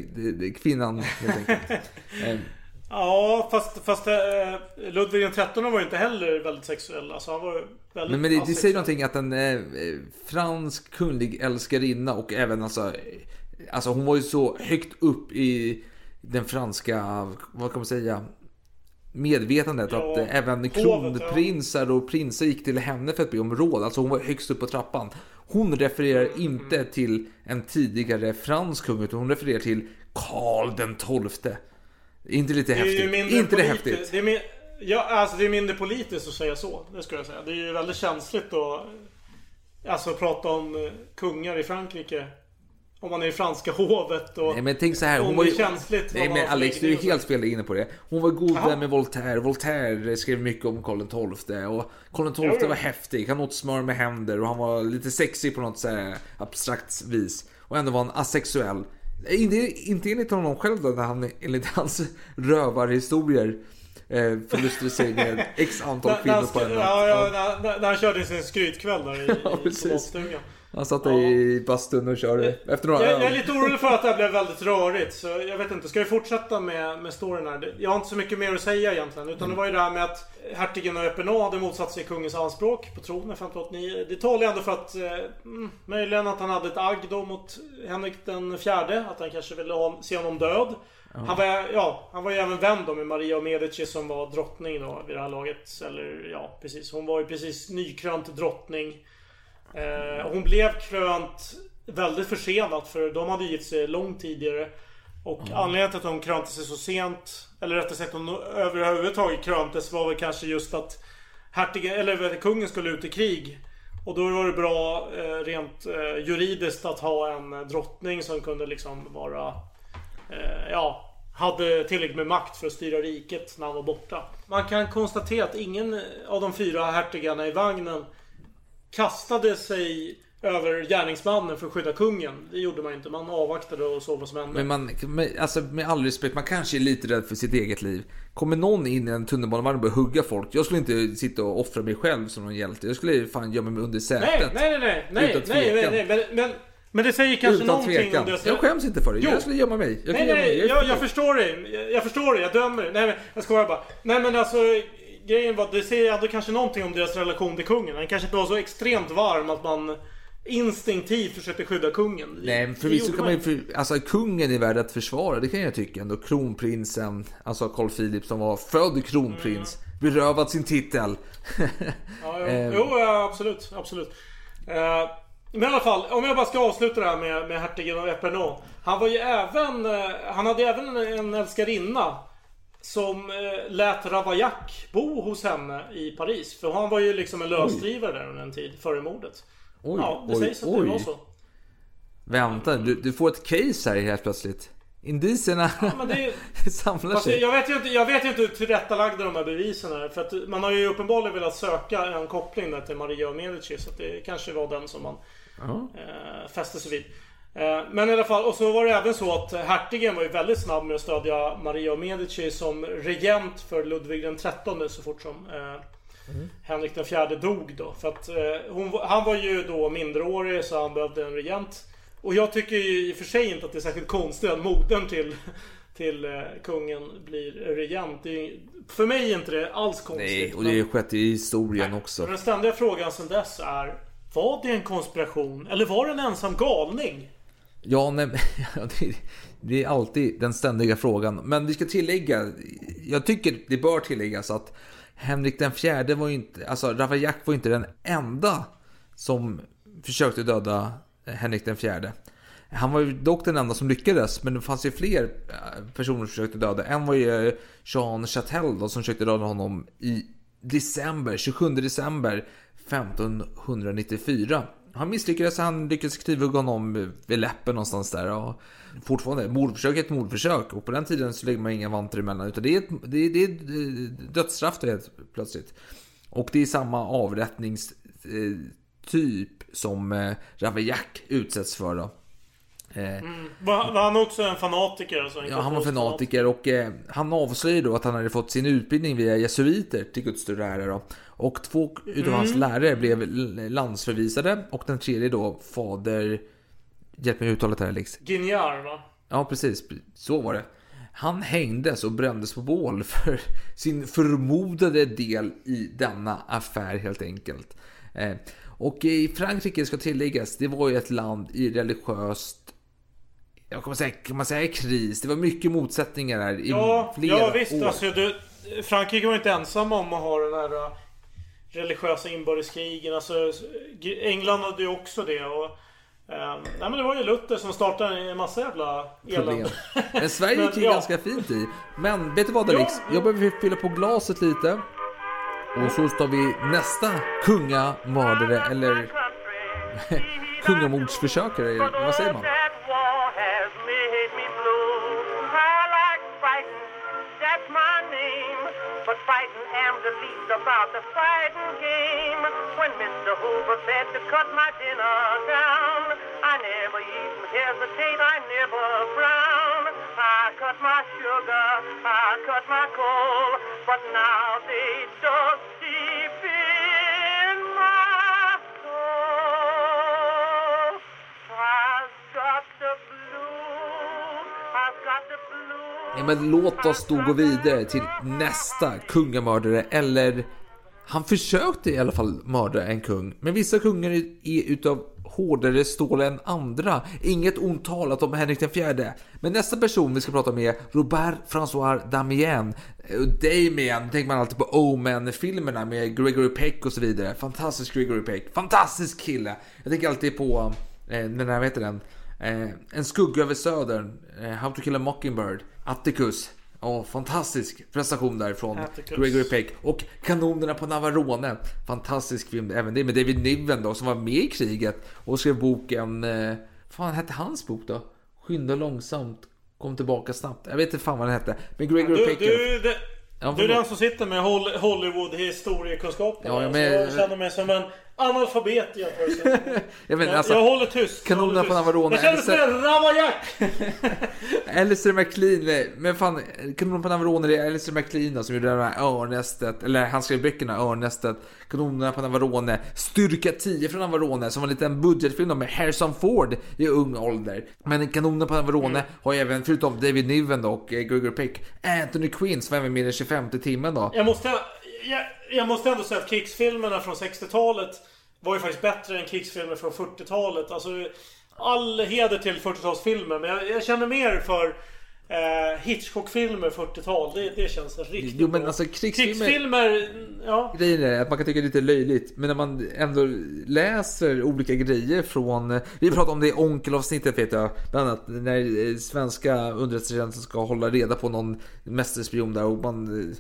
kvinnan helt enkelt. Eh, Ja, fast, fast eh, Ludvig XIII var ju inte heller väldigt sexuell. Alltså han var väldigt Men, men det, det säger någonting att en eh, fransk kunglig älskarinna och även alltså, eh, alltså hon var ju så högt upp i den franska, vad kan man säga, medvetandet Ja, att eh, även kronprinsar och prinsar gick till henne för att be om råd. Alltså hon var högst upp på trappan. Hon refererar Mm, inte till en tidigare fransk kung utan hon refererar till Karl den tolfte. Inte lite häftigt? Inte det häftigt? Det är, mi- ja, alltså det är mindre politiskt att säga så. Det skulle jag säga. Det är ju väldigt känsligt att Alltså prata om eh, kungar i Frankrike. Om man är i franska hovet och... Nej men tänk så här, hon var ju... känsligt. Nej men Alex, du är helt fel inne på det. Hon var god vän med Voltaire. Voltaire skrev mycket om Karl XII. Och Karl XII Jo, var häftig. Han åt smör med händer och han var lite sexig på något så abstrakt vis. Och ändå var han asexuell. Inte, inte enligt honom själv då, när han enligt hans rövarhistorier eh, förlustade sig med x antal kvinnor på en natt. ja, ja, när, när, han körde sin skrytkväll där i, Ja, i precis. Han satt där i bastun och körde efter några Jag, jag är lite orolig för att det här blev väldigt rörigt. Så jag vet inte, ska vi fortsätta med, med storyn här? Jag har inte så mycket mer att säga egentligen. Utan det var ju det här med att hertigen av Epernay hade motsatt sig kungens anspråk på tronen 1589. Det talar ju ändå för att eh, mm, möjligen att han hade ett agg då mot Henrik den fjärde. Att han kanske ville ha, se honom död. Han var, ja, han var ju även vän då med Maria av Medici som var drottning då vid det här laget. Eller ja, precis. Hon var ju precis nykrönt drottning. Eh, hon blev krönt väldigt försenat för de hade gift sig långt tidigare. Och anledningen till att hon krönte sig så sent, eller rättare sagt hon överhuvudtaget kröntes var väl kanske just att hertigen, eller kungen skulle ut i krig. Och då var det bra eh, rent eh, juridiskt att ha en drottning som kunde liksom vara eh, ja, hade tillräckligt med makt för att styra riket när han var borta. Man kan konstatera att ingen av de fyra hertigarna i vagnen kastade sig över gärningsmannen för att skydda kungen. Det gjorde man inte. Man avvaktade och såg vad som hände. Men man, med, alltså med all respekt, man kanske är lite rädd för sitt eget liv. Kommer någon in i en tunnelbanevagn och börjar hugga folk, jag skulle inte sitta och offra mig själv som någon hjälte. Jag skulle fan gömma mig under sätet. nej, nej, nej, nej, Utan nej, nej, tvekan. nej, men, men, men det säger kanske Utan någonting tvekan. om deras... Jag skäms inte för det. Jo. Jag skulle gömma mig. Jag nej, gömma mig. nej, Jag jag, jag förstår det. Jag, jag förstår det. Jag dömer det. Nej, men jag skojar bara. Nej, men alltså grejen var, det säger ändå kanske någonting om deras relation till kungen. Han kanske inte var så extremt varm att man instinktivt försökte skydda kungen. Nej, förvisso kan man ju... För, alltså kungen är värd att försvara, det kan jag tycka ändå. Kronprinsen, alltså Carl Philip som var född kronprins, berövad sin titel. Ja, jo, Ehm. jo ja, absolut. absolut. Eh, men i alla fall, om jag bara ska avsluta det här med, med hertigen av Epernay. Han var ju även... eh, han hade även en, en älskarinna. Som eh, lät Ravaillac bo hos henne i Paris. För han var ju liksom en lösdrivare där under en tid före mordet. Oj, ja, det oj, sägs att oj. det var så. Vänta, du, du får ett case här helt plötsligt. Indicierna det, samlar sig. jag, vet ju inte, jag vet ju inte hur tillrättalagda de här bevisen är. För att man har ju uppenbarligen velat söka en koppling där till Maria av Medici. Så att det kanske var den som man Ja. eh, fäste sig vid. Eh, men i alla fall, och så var det även så att hertigen var ju väldigt snabb med att stödja Maria av Medici som regent för Ludvig den XIII så fort som eh, Henrik den fjärde dog då. För att eh, hon, han var ju då minderårig så han behövde en regent. Och jag tycker ju i och för sig inte att det är särskilt konstigt att modern till, till eh, kungen blir regent. Det är, för mig är inte det alls konstigt. Nej, och det har skett i historien också. Och den ständiga frågan sedan dess är Var det en konspiration? Eller var det en ensam galning? Ja, nej, det, är alltid den ständiga frågan. Men vi ska tillägga, jag tycker det bör tilläggas att Henrik den fjärde var ju inte, alltså Ravaillac var ju inte den enda som försökte döda eh, Henrik den fjärde. Han var ju dock den enda som lyckades, men det fanns ju fler eh, personer som försökte döda. En var ju eh, Jean Chatel då, som försökte döda honom i december, 27 december 1594. Han misslyckades, han lyckades knivhugga honom vid läppen någonstans där. Och fortfarande, mordförsök är ett mordförsök. Och på den tiden så lägger man inga vantar emellan. Utan det är, ett, det är, det är eh, dödsstraff då helt plötsligt. Och det är samma avrättningstyp eh, som eh, Ravaillac utsätts för då. Eh, Mm. Var, var han också en fanatiker? Alltså, en Ja, han var fanatiker och eh, han avslöjade då att han hade fått sin utbildning via jesuiter till Guds större ära då. Och två utav Mm. hans lärare blev landsförvisade och den tredje då fader... Hjälp mig uttalet här Alex. Ginjar va? Ja, precis. Så var det. Han hängdes och brändes på bål för sin förmodade del i denna affär helt enkelt. Eh, och i Frankrike ska tilläggas, det var ju ett land i religiöst jag man säga, kan man säga kris? Det var mycket motsättningar där i Ja, flera ja visst. år. Alltså, du, Frankrike var inte ensam om att ha den här uh, religiösa inbördeskrigen. Alltså, England hade ju också det. Och, ehm, nej men det var ju Luther som startade en massa jävla elände. Men Sverige Men, gick ju ja. ganska fint i. Men vet du vad Alex? Jag behöver fylla på glaset lite. Och så står vi nästa kungamördare eller kungamordsförsökare. Vad säger man? The least about the fighting game. When Mr. Hoover said to cut my dinner down, I never even hesitate, I never frown. I cut my sugar, I cut my coal, but now they just men låt oss då gå vidare till nästa kungamördare eller han försökte i alla fall mörda en kung. Men vissa kungar är utav hårdare stål än andra. Inget ont talat om Henrik IV. Men nästa person vi ska prata om är Robert François Damien. Damien tänker man alltid på Omen-filmerna med Gregory Peck och så vidare. Fantastisk Gregory Peck. Fantastisk kille. Jag tänker alltid på, eh, den här, vad heter den? Eh, en skugga över södern. Eh, How to kill a mockingbird. Atticus. Ja, fantastisk prestation där från Atticus. Gregory Peck. Och Kanonerna på Navarone. Fantastisk film. Även det med David Niven då som var med i kriget och skrev boken... Eh, fan hette hans bok då? Skynda långsamt. Kom tillbaka snabbt. Jag vet inte fan vad den hette. Men Gregory Du, Peck... du, Ja, du är den som sitter med Hol- Hollywood historiekunskapen. Ja, Ja, men- jag känner mig som en analfabet. Jag, jag, alltså, jag håller tyst. Kanonerna på. Navarone. Jag känner mig som en Ravaillac! Alistair MacLean, eh, men fan, Kanonen på Navarone det är Alistair MacLean då, som gjorde det här Örnästet, eller han skrev böckerna Örnästet, Kanonerna på Navarone, Styrka 10 från Navarone som var en liten budgetfilm då med Harrison Ford i ung ålder. Men Kanonerna på Navarone Mm. har även, förutom David Niven då, och eh, Gregory Peck, Anthony Quinn som även med i den 25 timmen då. Jag måste, jag, jag måste ändå säga att krigsfilmerna från 60-talet var ju faktiskt bättre än krigsfilmer från 40-talet. Alltså, all heder till 40-talsfilmer, men jag, jag känner mer för eh, Hitchcock-filmer 40-tal. Det, det känns riktigt Jo men bra. alltså krigsfilmer... Krigsfilmer, ja. Grejen är att man kan tycka det är lite löjligt, men när man ändå läser olika grejer från... Vi pratade om det i onkelavsnittet vet jag, bland annat när eh, svenska underrättelsetjänsten ska hålla reda på någon mästerspion där och man...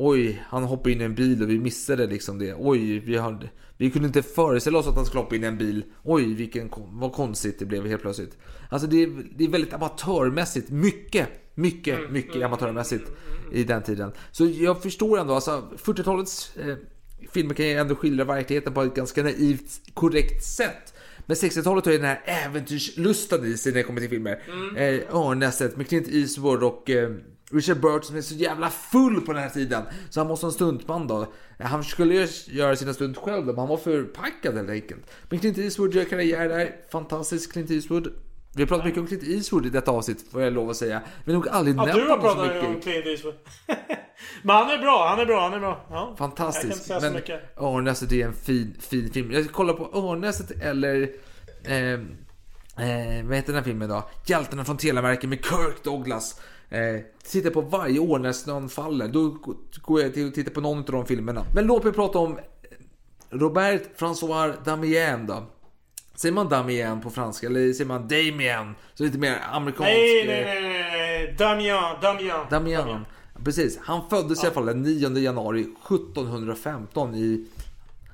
Oj, han hoppade in i en bil och vi missade liksom det. Oj, vi, hade, vi kunde inte föreställa oss att han skulle hoppa in i en bil. Oj, vilken, vad konstigt det blev helt plötsligt. Alltså det är, det är väldigt amatörmässigt. Mycket, mycket, mycket amatörmässigt i den tiden. Så jag förstår ändå, alltså 40-talets eh, filmer kan ju ändå skildra verkligheten på ett ganska naivt, korrekt sätt. Men 60-talet har ju den här äventyrslustan i sig när det kommer till filmer. Mm. Eh, Örnästet med Clint Eastwood och eh, Richard Burt som är så jävla full på den här tiden. Så han måste ha en stuntman då. Han skulle ju göra sina stunt själv då, men han var för packad helt enkelt. Men Clint Eastwood gör karriär där. Fantastisk Clint Eastwood. Vi har pratat mycket om Clint Eastwood i detta avsnitt, får jag lov att säga. Vi har nog aldrig Ja, nämnt du har honom så pratat mycket. om Clint Eastwood. men han är bra, han är bra, han är bra. Ja. Jag kan inte Fantastisk. säga så Men mycket. Örnästet är en fin, fin film. Jag ska kolla på Örnästet eller... Eh, eh, vad heter den här filmen då? Hjältarna från Televerket med Kirk Douglas. Eh, tittar på varje år när snön faller. Då går jag till och tittar på någon av de filmerna. Men låt mig prata om Robert François Damien då. Säger man Damien på franska eller säger man Damien? Så lite mer amerikansk... Nej, eh, nej, nej, nej, nej. Damien, Damien. Damian. Precis, han föddes i alla fall den 9 januari 1715 i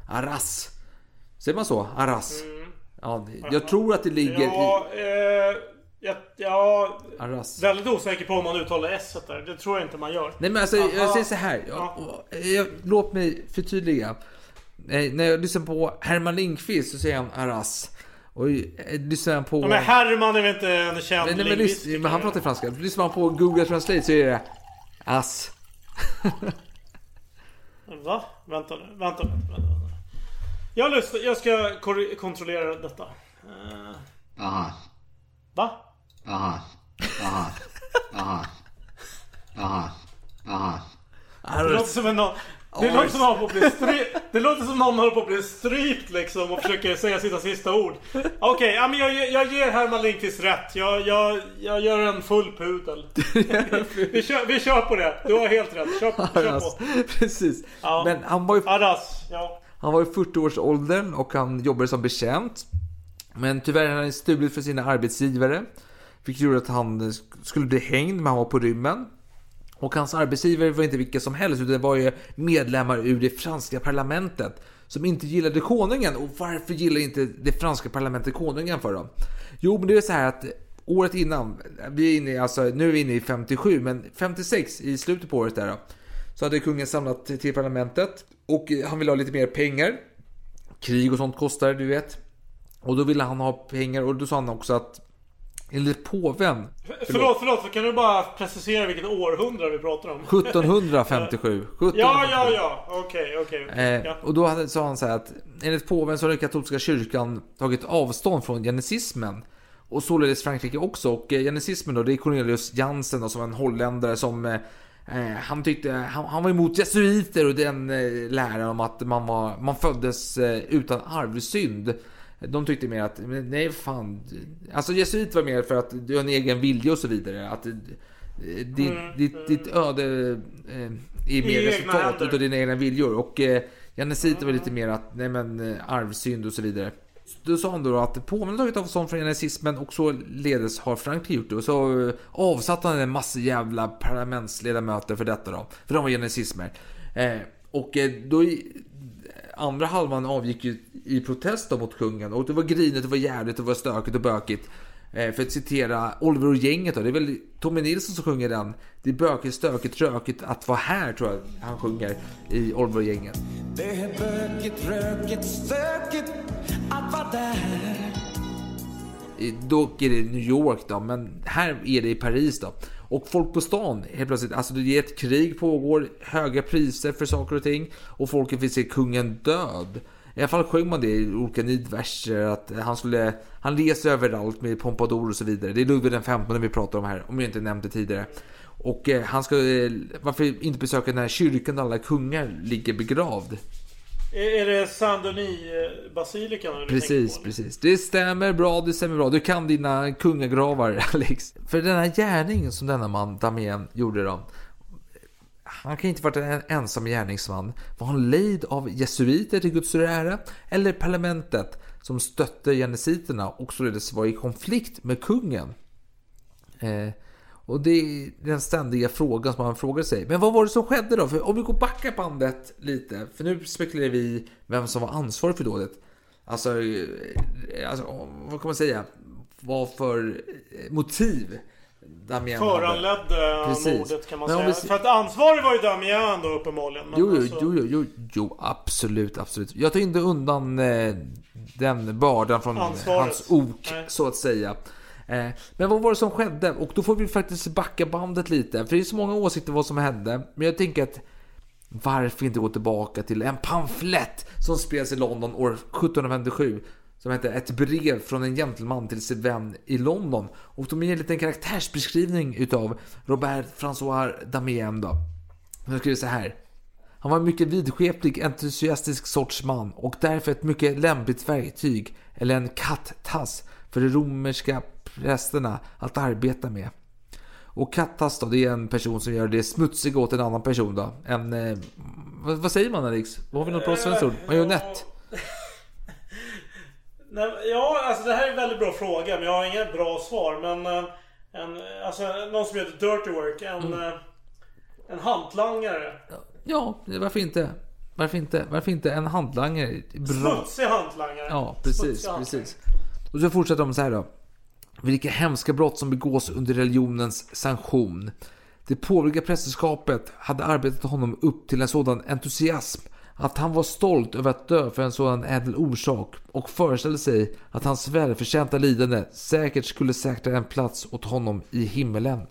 Arras. Säger man så? Arras? Ja, jag tror att det ligger Mm. Ja, i eh, jag, ja, Arras. väldigt osäker på om man uttalar s där. Det tror jag inte man gör. Nej men alltså, Aha. jag säger så här. Jag, jag, låt mig förtydliga. Eh, när jag lyssnar på Herman Lindqvist så säger han Arras. Och eh, lyssnar han på... Ja, men Herman är väl inte en känd Nej, men, lingvist? men han pratar franska. Lyssnar man på Google Translate så är det ass. Va? Vänta nu, vänta, vänta, vänta. vänta. Jag, lyssnar, jag ska kontrollera detta. Uh, Aha. va? Aha. Aha. Aha. Aha. Aha. Det låter som en någon... Det låter som någon på att bli stry... Det låter som någon håller på att bli strypt liksom och försöker säga sina sista ord. Okej, ja, men jag, jag ger Herman Lindqvist rätt. Jag, jag, jag gör en full pudel. vi, kör, vi kör på det. Du har helt rätt. Kör, kör Aras. på. Precis. Ja. Men han var ju... Aras, ja. Han var i 40-årsåldern och han jobbade som betjänt. Men tyvärr hade han stulit för sina arbetsgivare. Vilket gjorde att han skulle bli hängd, men han var på rymmen. Och hans arbetsgivare var inte vilka som helst, utan det var ju medlemmar ur det franska parlamentet. Som inte gillade konungen. Och varför gillar inte det franska parlamentet konungen för då? Jo, men det är så här att året innan, vi är inne alltså, nu är vi inne i 57, men 56 i slutet på året där då. Så hade kungen samlat till parlamentet och eh, han ville ha lite mer pengar. Krig och sånt kostar, du vet. Och då ville han ha pengar och då sa han också att enligt påven... Förlåt, förlåt. Kan du bara precisera vilket århundrade vi pratar om? 1757. 1757. Ja, ja, ja. Okej, okej. Eh, Ja. och då hade, sa han så här att enligt påven så har den katolska kyrkan tagit avstånd från genesismen. Och således Frankrike också. Och eh, genesismen då, det är Cornelius Jansen då, som var en holländare som eh, eh, han tyckte, han, han var emot jesuiter och den eh, läran om att man, var, man föddes eh, utan arvsynd. De tyckte mer att, nej fan. Alltså jesuit var mer för att du har en egen vilja och så vidare. Att eh, ditt, Mm, ditt, ditt öde eh, är mer resultat utav dina egna viljor. Och eh, Janesiter var lite mer att, nej men eh, arvsynd och så vidare. Då sa han då att påven tagit avstånd från janesismen och så ledes har Frankrike gjort det. Och så avsatte han en massa jävla parlamentsledamöter för detta då. För de var janesismer. Eh, och då andra halvan avgick ju i protest mot kungen. Och det var grinigt, det var jävligt, det var stökigt och bökigt. Eh, för att citera Oliver och gänget då. Det är väl Tommy Nilsson som sjunger den. Det är bökigt, stökigt, rökigt att vara här tror jag han sjunger i Oliver och gänget. Det är bökigt, rökigt, stökigt att vara där. Dock är det New York då, men här är det i Paris då. Och folk på stan helt plötsligt, alltså det är ett krig pågår, höga priser för saker och ting och folket vill se kungen död. I alla fall sjöng man det i olika nidverser att han skulle, han reser överallt med pompadour och så vidare. Det är Ludvig den 15 vi pratar om här, om jag inte nämnt det tidigare. Och eh, han ska, eh, varför inte besöka den här kyrkan där alla kungar ligger begravd? Är det Saint-Denis-basilikan? tänker Precis, precis. Det stämmer bra, det stämmer bra. Du kan dina kungagravar, Alex. För denna gärning som denna man, Damien, gjorde då. Han kan inte varit en ensam gärningsman. Var han lejd av jesuiter till Guds ära? Eller parlamentet som stötte jenesiterna och således var i konflikt med kungen? Eh, och det är den ständiga frågan som man frågar sig. Men vad var det som skedde då? För om vi går backa bandet lite. För nu spekulerar vi vem som var ansvarig för dådet. Alltså, eh, alltså vad kan man säga? Vad för eh, motiv Damien. Föranledde Precis. mordet kan man Men säga. vi- För att ansvarig var ju Damien då uppenbarligen. Men Jo, jo, alltså- jo, jo, jo, jo, absolut, absolut. Jag tar inte undan eh, den bördan från Ansvaret. hans ok, Nej. så att säga. Eh, men vad var det som skedde? Och då får vi faktiskt backa bandet lite. För det är så många åsikter vad som hände. Men jag tänker att varför inte gå tillbaka till en pamflett som spreds i London år 1757. Som hette Ett brev från en gentleman till sin vän i London. Och de ger en liten karaktärsbeskrivning utav Robert François Damien då. Han skriver så här. Han var en mycket vidskeplig, entusiastisk sorts man och därför ett mycket lämpligt verktyg, eller en kattass, för det romerska prästerna att arbeta med. Och kattass då, det är en person som gör det smutsiga åt en annan person då. En, eh, vad, vad säger man Alex? Har vi något bra svenskt ord? Marionett? Nej, ja, alltså det här är en väldigt bra fråga. Men jag har inga bra svar. Men eh, en, alltså, någon som heter Dirty Work. En, Mm. eh, en hantlangare. Ja, varför inte? Varför inte? Varför inte? En handlangare? Bra. Smutsig hantlangare. Ja, precis, Smutsig hantlangare. precis. Och så fortsätter de så här då. Vilka hemska brott som begås under religionens sanktion. Det påvliga prästerskapet hade arbetat honom upp till en sådan entusiasm att han var stolt över att dö för en sådan ädel orsak och föreställde sig att hans välförtjänta lidande säkert skulle säkra en plats åt honom i himmelen.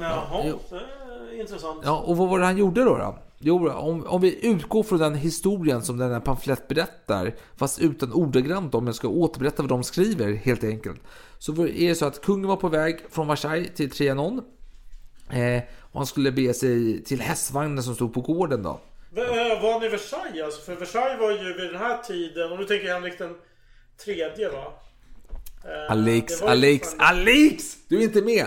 Jaha, jo. det är intressant. Ja, och vad var det han gjorde då? då? Jo, om, om vi utgår från den historien som den här pamflett berättar, fast utan ordagrant om jag ska återberätta vad de skriver helt enkelt. Så är det så att kungen var på väg från Versailles till Trianon. Eh, och han skulle bege sig till hästvagnen som stod på gården då. Eh, Var han i Versailles alltså? För Versailles var ju vid den här tiden, om du tänker Henrik den tredje va? Eh, Alex, Alex, fortfarande- Alex! Du är inte med!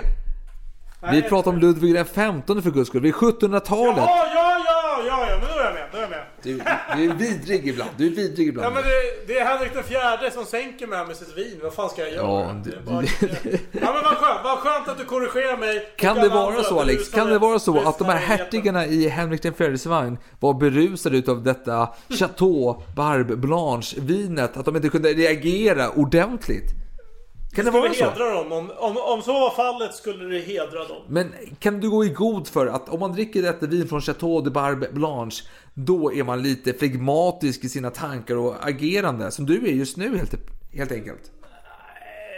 Vi Nej, pratar om Ludvig den 15 för guds skull. Vi är 1700-talet. Ja, ja, ja, ja, ja, men då är jag med. Då är jag med. Du, du är vidrig ibland. Du är vidrig Ja ibland. men det, det är Henrik den fjärde som sänker mig med sitt vin. Vad fan ska jag göra? Ja, det, det- är bara, ja men vad skönt, vad skönt att du korrigerar mig. Kan det vara så Alex? Kan det vara så att de här hertigarna i Henrik den fjärdes vagn var berusade utav detta Chateau Barbe Blanche vinet? Att de inte kunde reagera ordentligt? Kan det vara skulle så? hedra dem. Om, om, om så var fallet skulle det hedra dem. Men kan du gå i god för att om man dricker detta vin från Chateau de Barbe Blanche då är man lite flegmatisk i sina tankar och agerande som du är just nu helt, helt enkelt.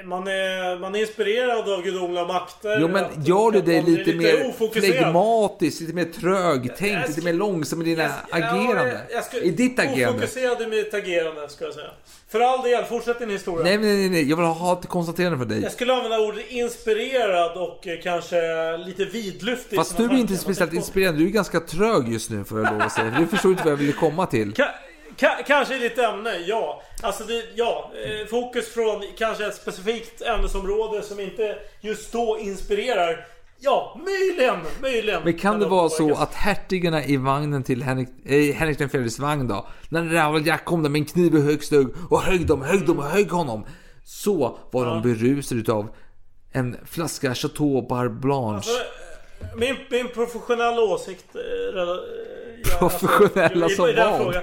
Man är, man är inspirerad av gudomliga makter. Jo men gör du dig blir lite mer flegmatisk, lite mer trögtänkt, lite mer långsam i dina agerande? jag ska- I ditt agerande? Ofokuserad i mitt agerande ska jag säga. För all del, fortsätt din historia. Nej, nej, nej, nej, jag vill ha ett konstaterande för dig. Jag skulle använda ordet inspirerad och eh, kanske lite vidlyftig. Fast du är inte speciellt inspirerande, du är ganska trög just nu får jag lov att säga. Du förstår inte vad jag ville komma till. Ka- ka- kanske i ditt ämne, ja. Alltså det, ja. Eh, fokus från kanske ett specifikt ämnesområde som inte just då inspirerar. Ja, möjligen, möjligen. Men kan det vara så att hertigarna i vagnen till Henrik, eh, Henrik den fjärdes vagn då, när Ravel Jack kom där med en kniv i högst hugg och högg dem, högg dem och högg honom. Så var de berusade utav en flaska Chateau Barbe Blanche. Alltså, Min, min professionella åsikt... alltså, Professionella som vad?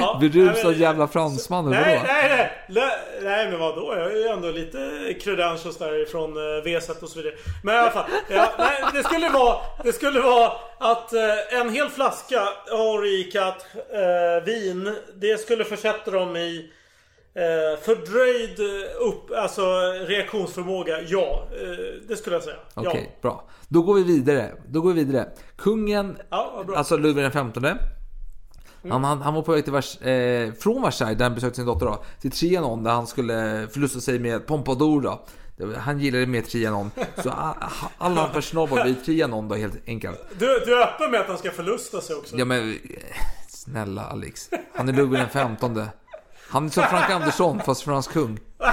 Ja, Berusad men- jävla fransman eller Nej, vadå? nej, nej, nej. Men vadå? Jag har ju ändå lite credentials där från eh, V-set och så vidare. Men i alla fall. Ja, nej, det skulle vara... Det skulle vara att eh, en hel flaska Henri Cat eh, vin. Det skulle försätta dem i eh, fördröjd eh, upp, alltså reaktionsförmåga. Ja, eh, det skulle jag säga. Okej, Ja. bra. Då går vi vidare. Då går vi vidare. Kungen, Ja, alltså Ludvig den femtonde. Han, han, han var på väg till Vers, eh, från Versailles där han besökte sin dotter då, till Trianon där han skulle förlusta sig med Pompadour då. Han gillade mer Trianon. Så all hans personal var vid Trianon då helt enkelt. Du, du är öppen med att han ska förlusta sig också? Ja men snälla Alex. Han är Ludvig den femtonde. Han är som Frank Andersson fast fransk kung.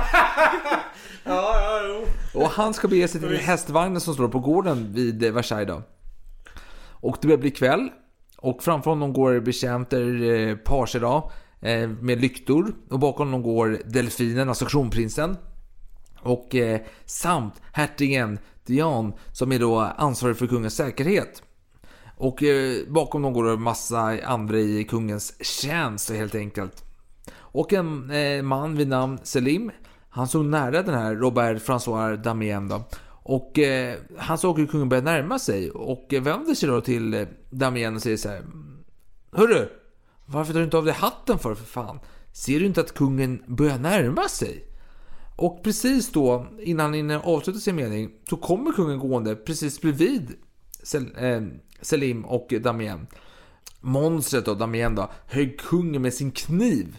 Ja, ja, jo. Och han ska bege sig till hästvagnen som står på gården vid eh, Versailles då. Och det börjar bli kväll. Och framför honom går betjänter eh, page då, eh, med lyktor. Och bakom honom går delfinen, alltså kronprinsen. Och eh, samt hertigen Diane som är då ansvarig för kungens säkerhet. Och eh, bakom dem går det massa andra i kungens tjänst helt enkelt. Och en eh, man vid namn Selim. Han såg nära den här Robert François Damien då. Och eh, han såg hur kungen började närma sig och eh, vänder sig då till eh, Damien och säger så här. Hörru! Varför tar du inte av dig hatten för för fan? Ser du inte att kungen börjar närma sig? Och precis då, innan han hinner avsluta sin mening, så kommer kungen gående precis bredvid Sel, eh, Selim och Damien. Monstret då, Damien då, högg kungen med sin kniv.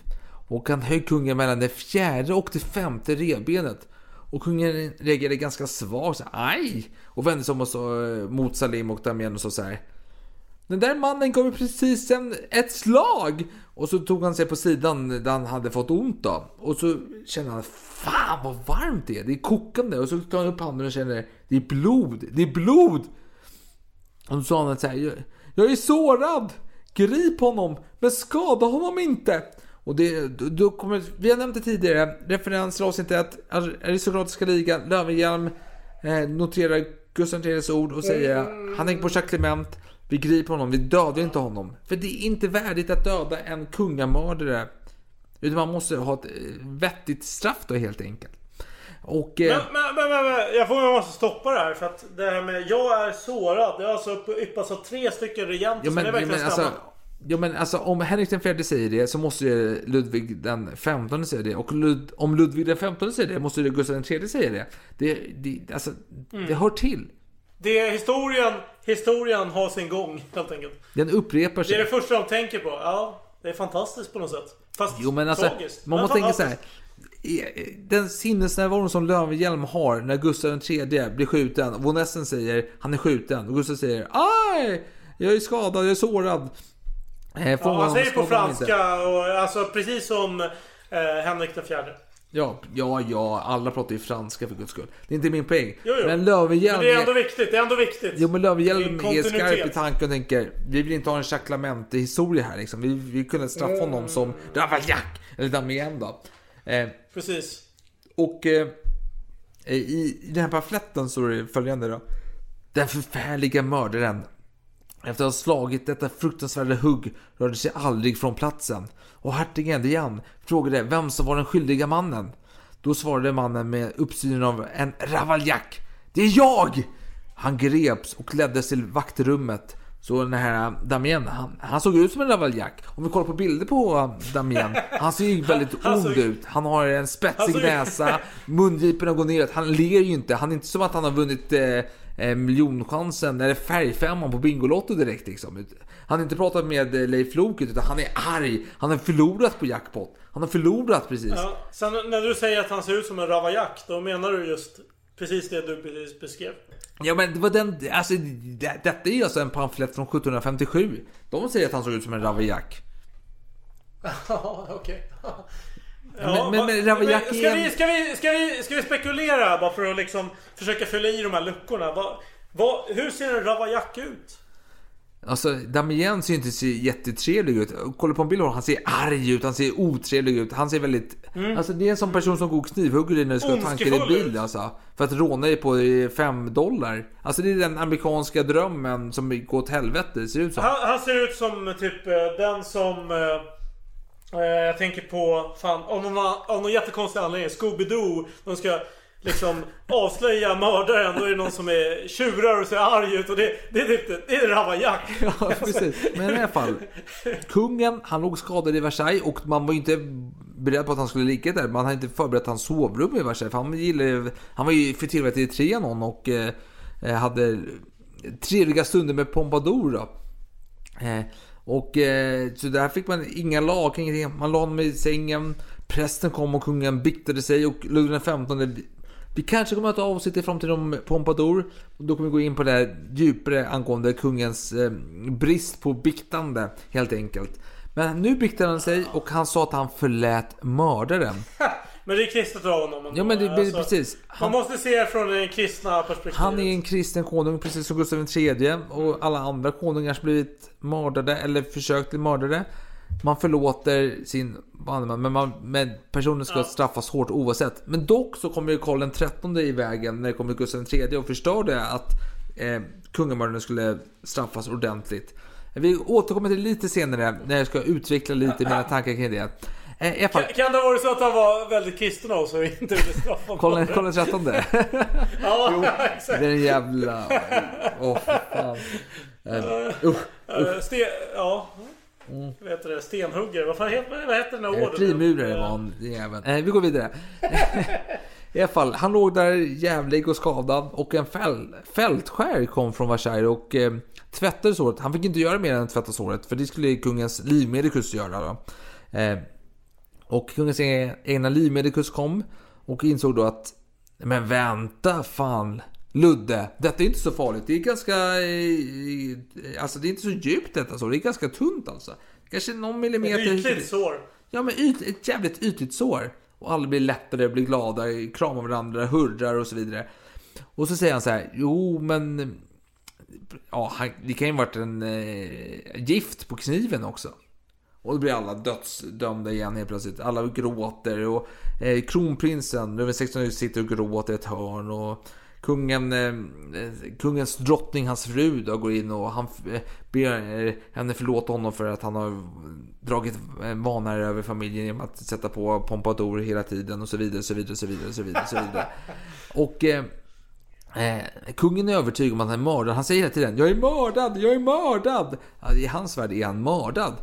Och han högg kungen mellan det fjärde och det femte revbenet. Och kungen reagerade ganska svagt, så här, aj! Och vände sig om och så, eh, mot Salim och Damien och så, så här. Den där mannen gav precis en, ett slag! Och så tog han sig på sidan där han hade fått ont då. Och så kände han, fan vad varmt det är, det är kokande. Och så tar han upp handen och känner, det är blod, det är blod! Och så sa han så här, jag är sårad! Grip honom, men skada honom inte! Och det, då, kommer, vi har nämnt det tidigare, referens till avsnitt 1, aristokratiska ligan, Löwenhjelm eh, noterar Gustav IIIs ord och säger han tänker på Jacques Clement, vi griper honom, vi dödar inte honom. För det är inte värdigt att döda en kungamördare. Utan man måste ha ett eh, vettigt straff då helt enkelt. Och... Eh, Men, men, men, men, men jag får jag måste stoppa det här för att det här med jag är sårad. Det har alltså upp- yppats av tre stycken regenter Ja, så men, det är verkligen men alltså. Ja men alltså om Henrik den fjärde säger det så måste ju Ludvig den femtonde säga det. Och Lud, om Ludvig den femtonde säger det måste ju Gustav den tredje säga det. Det, det, alltså, Mm. det hör till. Det är historien, historien har sin gång helt enkelt. Den upprepar Det sig. är det första de tänker på. Ja, det är fantastiskt på något sätt. Fast Jo men alltså, tragiskt. man måste tänka så här. Den sinnesnärvaron som Löwenhjelm har när Gustav III blir skjuten. Von Essen säger han är skjuten och Gustav säger aj! Jag är skadad, jag är sårad. Eh, Ja, han säger på franska och alltså precis som eh, Henrik den fjärde. Ja, ja, ja, alla pratar ju franska för guds skull. Det är inte min poäng. Jo, jo. Men Löwenhjelm... Men det är ändå viktigt. Det är ändå viktigt. Jo men Det är är skarp i tanken och tänker vi vill inte ha en Jacques historia här liksom. Vi, vi kunde straffa honom Mm. som Ravaillac eller Damien då. Eh, Precis. och eh, i, i den här pamfletten står det följande då. Den förfärliga mördaren. Efter att ha slagit detta fruktansvärda hugg rörde sig aldrig från platsen. Och hertigen Diane frågade vem som var den skyldiga mannen. Då svarade mannen med uppsynen av en Ravaillac. Det är jag! Han greps och leddes till vaktrummet. Så den här Damien, han, han såg ut som en Ravaillac. Om vi kollar på bilder på Damien, han ser ju väldigt ond såg- ut. Han har en spetsig såg- näsa, mungiporna går neråt. Han ler ju inte. Han är inte som att han har vunnit eh, eh, miljonchansen eller färgfemman på Bingolotto direkt liksom. Han har inte pratat med eh, Leif Loket utan han är arg. Han har förlorat på jackpot. Han har förlorat precis. Ja, sen när du säger att han ser ut som en Ravaillac, då menar du just precis det du precis beskrev. Ja men det var den, alltså det, detta är ju alltså en pamflett från 1757. De säger att han såg ut som en Ravaillac. Ja, okej. Men- men- men Ravaillac ska, vi, ska, vi, ska, vi, ska vi spekulera bara för att liksom försöka fylla i de här luckorna? Va, va, hur ser en Ravaillac ut? Alltså Damien ser inte så jättetrevlig ut. Kolla på en bild han ser arg ut, han ser otrevlig ut. Han ser väldigt... Mm. Alltså det är en sån person som går och knivhugger dig när du ska tanka din bil alltså. För att råna dig på 5 dollar. Alltså det är den amerikanska drömmen som går åt helvete, ser ut som. Han, han ser ut som typ eh, den som... eh, jag tänker på, fan, av någon, av någon jättekonstig anledning, Scooby-Doo. De ska liksom avslöja mördaren. Då är det någon som är tjurar och ser arg ut. Och det, det är typ det, det är Ravaillac. Ja, precis. Men i alla fall. Kungen, han låg skadad i Versailles och man var ju inte beredd på att han skulle ligga där. Man hade inte förberett hans sovrum i Versailles. För han, gillade, han var ju för tillfället i Trianon och eh, hade trevliga stunder med Pompadour. Då. Eh, och eh, så där fick man inga lag, ingenting. Man la honom i sängen. Prästen kom och kungen biktade sig och Ludvig XV vi kanske kommer att ta avsnitt i framtiden om Pompadour. Och då kommer vi gå in på det här djupare angående kungens eh, brist på biktande helt enkelt. Men nu biktade han sig och han sa att han förlät mördaren. Men det är kristet av honom. ändå. Ja men det, det precis. Man måste se det från det kristna perspektivet. Han är en kristen konung precis som Gustav III och alla andra konungar som blivit mördade eller försökt bli mördade. Man förlåter sin bandeman men, man, men personen ska Ja. straffas hårt oavsett. Men dock så kommer ju Karl XIII i vägen när det kommer Gustav III och förstörde att eh, kungamördaren skulle straffas ordentligt. Vi återkommer till det lite senare när jag ska utveckla lite mina tankar kring det. Eh, Kan, kan det ha varit så att han var väldigt kristen av sig och inte ville straffa Karl Karl XIII. Ja, exakt. Den jävla... Åh, för fan. Eh, usch, Eh, Sten, ja. Vad heter det? Stenhuggare. Vad fan heter, vad heter den Eh, orden? Frimurare var han, jäveln. Eh, vi går vidare. I alla fall, han låg där jävlig och skadad och en fäl, fältskär kom från Versailles och eh, tvättade såret. Han fick inte göra mer än tvätta såret för det skulle kungens livmedikus göra. Då. Eh, och kungens egna livmedikus kom och insåg då att men vänta fan Ludde, detta är inte så farligt. Det är ganska... eh, Alltså det är inte så djupt detta så. Det är ganska tunt alltså. Kanske någon millimeter... Ett ytligt sår. Ja men yt, ett jävligt ytligt sår. Och alla blir lättare, blir glada, kramar varandra, hurrar och så vidare. Och så säger han så här, jo men... Ja, han, det kan ju varit en eh, gift på kniven också. Och då blir alla dödsdömda igen helt plötsligt. Alla gråter och eh, kronprinsen, nummer 16 år, sitter och gråter i ett hörn. Och kungen, eh, eh, kungens drottning, hans fru, då, går in och han eh, ber eh, henne förlåta honom för att han har dragit eh, en över familjen genom att sätta på Pompadour hela tiden och så vidare, så vidare, så vidare, så vidare. Så vidare. Och eh, Eh, kungen är övertygad om att han är mördad. Han säger hela tiden Jag är mördad, jag är mördad. I hans värld är han mördad.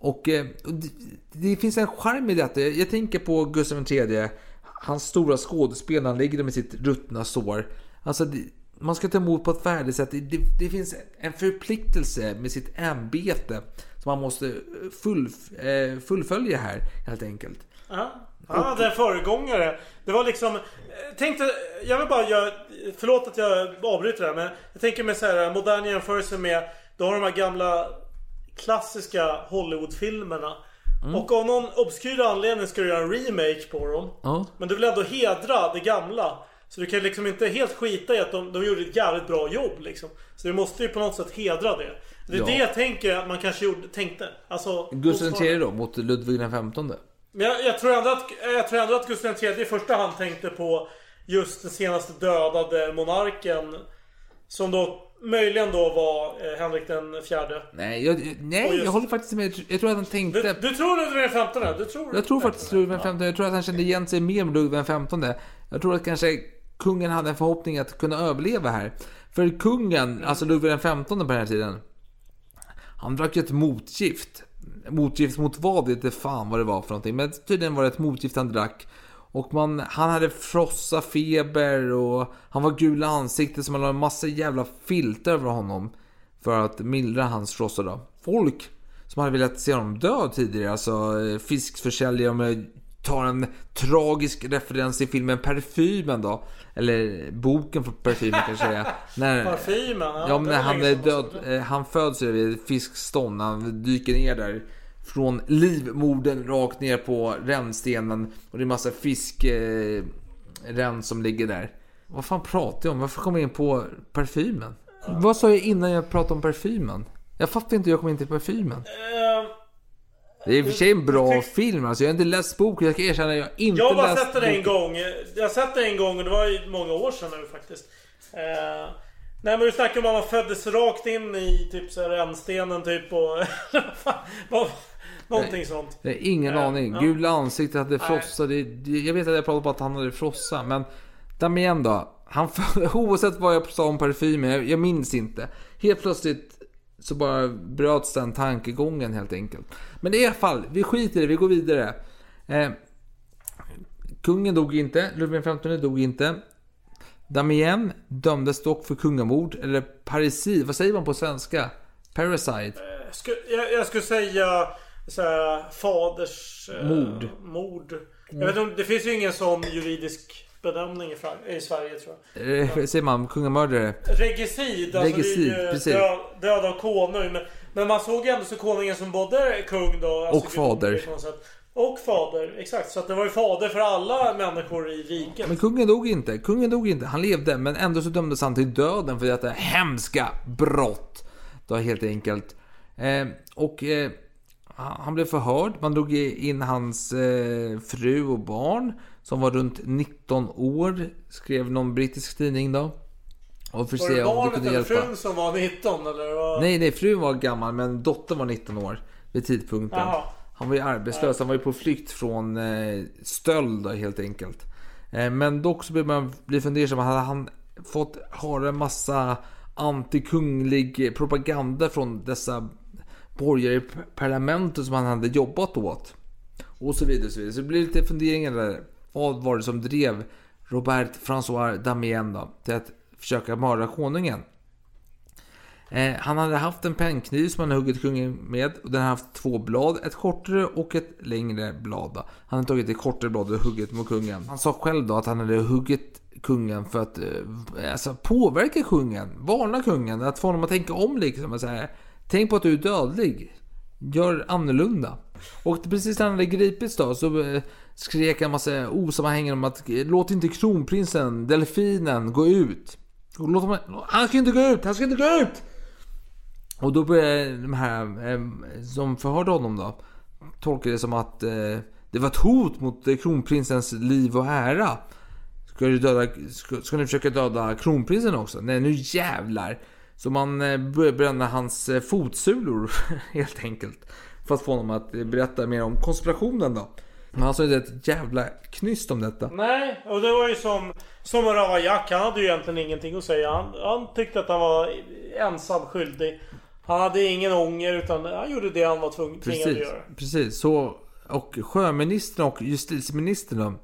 Och, eh, och det, det finns en charm i detta. Jag tänker på Gustav III. Hans stora skådespel när han ligger med sitt ruttna sår. Alltså, det, man ska ta emot på ett värdigt sätt. Det, det, finns en förpliktelse med sitt ämbete som man måste full, eh, fullfölja här helt enkelt. Ja. Han hade en föregångare. Det var liksom... eh, Tänkte, jag vill bara göra... Förlåt att jag avbryter det här men jag tänker med så här modern jämförelse med... Du har de här gamla klassiska Hollywoodfilmerna. Mm. Och av någon obskyr anledning ska du göra en remake på dem. Ja. Men du vill ändå hedra det gamla. Så du kan liksom inte helt skita i att de, de gjorde ett jävligt bra jobb liksom. Så du måste ju på något sätt hedra det. Det är Ja. det jag tänker att man kanske gjorde, tänkte. Alltså, Gustav. III då, mot Ludvig den XV. Men jag, jag, tror ändå att, jag tror ändå att Gustav III i första hand tänkte på just den senaste dödade monarken. Som då möjligen då var eh, Henrik den fjärde. Nej, jag, nej, just- jag håller faktiskt med. Jag tror att han tänkte... Du, du tror Ludvig den femtonde? Du tror Jag tror faktiskt Ludvig XV. Jag tror att han kände igen sig mer med Ludvig XV. Jag tror att kanske kungen hade en förhoppning att kunna överleva här. För kungen, alltså Ludvig XV på den här tiden. Han drack ju ett motgift. Motgift mot vad? Det inte fan vad det var för någonting. Men tydligen var det ett motgift han drack. Och man, han hade frossa, feber och han var gul i ansiktet så man la en massa jävla filter över honom. För att mildra hans frossa då. Folk som hade velat se honom död tidigare, alltså eh, fiskförsäljare om jag tar en tragisk referens i filmen Parfymen då. Eller boken från Parfymen kanske jag säga. När, Parfymen? Ja, men det när han är död, eh, han föds vid ett fiskstånd, han dyker ner där. Från livmodern rakt ner på rännstenen. Och det är massa fiskränn eh, som ligger där. Vad fan pratar jag om? Varför kom jag in på parfymen? Vad sa jag innan jag pratade om parfymen? Jag fattar inte hur jag kom in till parfymen. Eh, Det är i och för sig en bra film alltså. Jag har inte läst boken, jag ska erkänna jag har inte Jag har bara läst sett den en gång. Jag har sett den en gång och det var ju många år sedan nu faktiskt. Eh, nej men du snackar om att man föddes rakt in i typ så här rännstenen typ och... vad- Någonting sånt. Jag har ingen Eh, aning. ja. Gula ansiktet hade frossa. Det, det, jag vet att jag pratade om att han hade frossa. Men Damien då. Han, oavsett vad jag sa om parfymen. Jag, jag minns inte. Helt plötsligt så bara bröts den tankegången helt enkelt. Men i alla fall, vi skiter i det. Vi går vidare. Eh, kungen dog inte. Ludvig XV dog inte. Damien dömdes dock för kungamord. Eller parisi. Vad säger man på svenska? Parasite. Sku, jag, jag skulle säga så här, faders... eh, Mord. mord. Jag vet inte, det finns ju ingen sån juridisk bedömning i, i Sverige tror jag. Eh, säger man kungamördare? Regicid, alltså Regicid, det är ju precis. död, död av konung. Men, men man såg ju ändå så konungen som både kung då. alltså Och fader. gud, på något sätt. Och fader, exakt. Så att det var ju fader för alla människor i riket. Men kungen dog inte. Kungen dog inte. Han levde, men ändå så dömdes han till döden för detta hemska brott. Då helt enkelt. Eh, och eh, han blev förhörd. Man drog in hans eh, fru och barn som var runt 19 år. Skrev någon brittisk tidning då. Och för var det barnet eller frun som var 19 eller? Vad? Nej, nej, frun var gammal men dottern var 19 år vid tidpunkten. Jaha. Han var ju arbetslös, han var ju på flykt från eh, stöld då, helt enkelt. Eh, men dock så blev man bli fundersam. Hade han fått höra en massa antikunglig propaganda från dessa borgare i parlamentet som han hade jobbat åt? Och så vidare. Så, vidare. så det blir lite funderingar där. Vad var det som drev Robert François Damien då, till att försöka mörda konungen? Eh, han hade haft en pennkniv som han huggit kungen med. Och den hade haft två blad. Ett kortare och ett längre blad. Då. Han hade tagit det kortare bladet och huggit mot kungen. Han sa själv då att han hade huggit kungen för att eh, alltså, påverka kungen. Varna kungen. Att få honom att tänka om liksom. Och så här, Tänk på att du är dödlig. Gör annorlunda. Och precis när han hade gripits då så eh, skrek en massa osammanhängande om att eh, låt inte kronprinsen, delfinen, gå ut. Låt honom, han ska inte gå ut, han ska inte gå ut! Och då började de här eh, som förhörde honom då tolka det som att det var ett hot mot kronprinsens liv och ära. Ska, du döda, ska, ska ni försöka döda kronprinsen också? Nej, nu jävlar! Så man eh, började bränna hans eh, fotsulor helt enkelt. För att få honom att eh, berätta mer om konspirationen då. Men han sa inte ett jävla knyst om detta. Nej, och det var ju som... Som Ravaillac, han hade ju egentligen ingenting att säga. Han, han tyckte att han var ensam skyldig. Han hade ingen ånger utan han gjorde det han var tvungen att göra. precis. Så, och sjöministern och justitieministern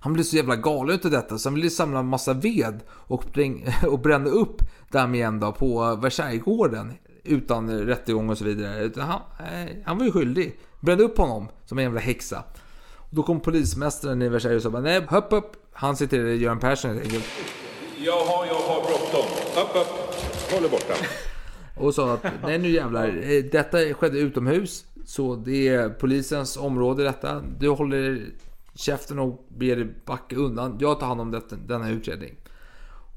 Han blev så jävla galen utav detta så han ville samla massa ved och, bräng, och bränna upp Damien då på Versaillesgården. Utan rättegång och så vidare. Utan han, eh, han var ju skyldig. Brände upp honom som en jävla häxa. Och då kom polismästaren i Versailles och sa nej, hopp upp. Han citerade Göran Persson helt enkelt. Jag har, jag har bråttom. Upp, upp. Håll er borta. Och sa att nej nu jävlar, eh, detta skedde utomhus. Så det är polisens område detta. Du håller käften och ber dig backa undan. Jag tar hand om denna utredning.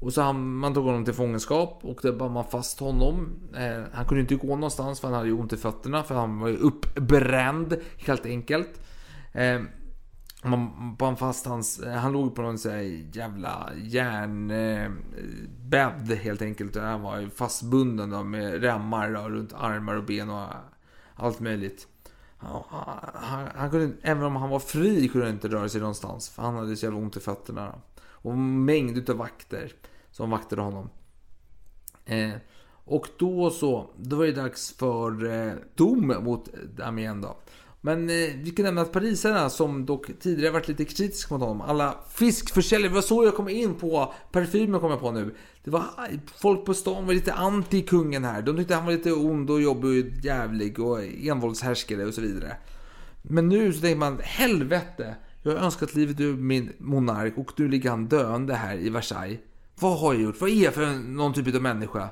Och så han, man tog honom till fångenskap och där band man fast honom. Eh, han kunde inte gå någonstans för han hade ju ont i fötterna för han var ju uppbränd helt enkelt. Eh, man band fast hans, eh, han låg på någon sån här jävla järnbädd eh, helt enkelt. Han var ju fastbunden då, med remmar då, runt armar och ben och allt möjligt. Han, han, han kunde, även om han var fri kunde han inte röra sig någonstans. För han hade så jävla ont i fötterna. Och mängd utav vakter som vaktade honom. Eh, och då så, då var det dags för eh, dom mot Damien då. Men eh, vi kan nämna att parisarna som dock tidigare varit lite kritiska mot honom. Alla fiskförsäljare, det var så jag kom in på parfymen kom jag på nu. Det var folk på stan var lite anti kungen här. De tyckte han var lite ond och jobbig och jävlig och envåldshärskare och så vidare. Men nu så tänker man, helvete. Jag har önskat livet ur min monark och nu ligger han döende här i Versailles. Vad har jag gjort? Vad är jag för någon typ av människa?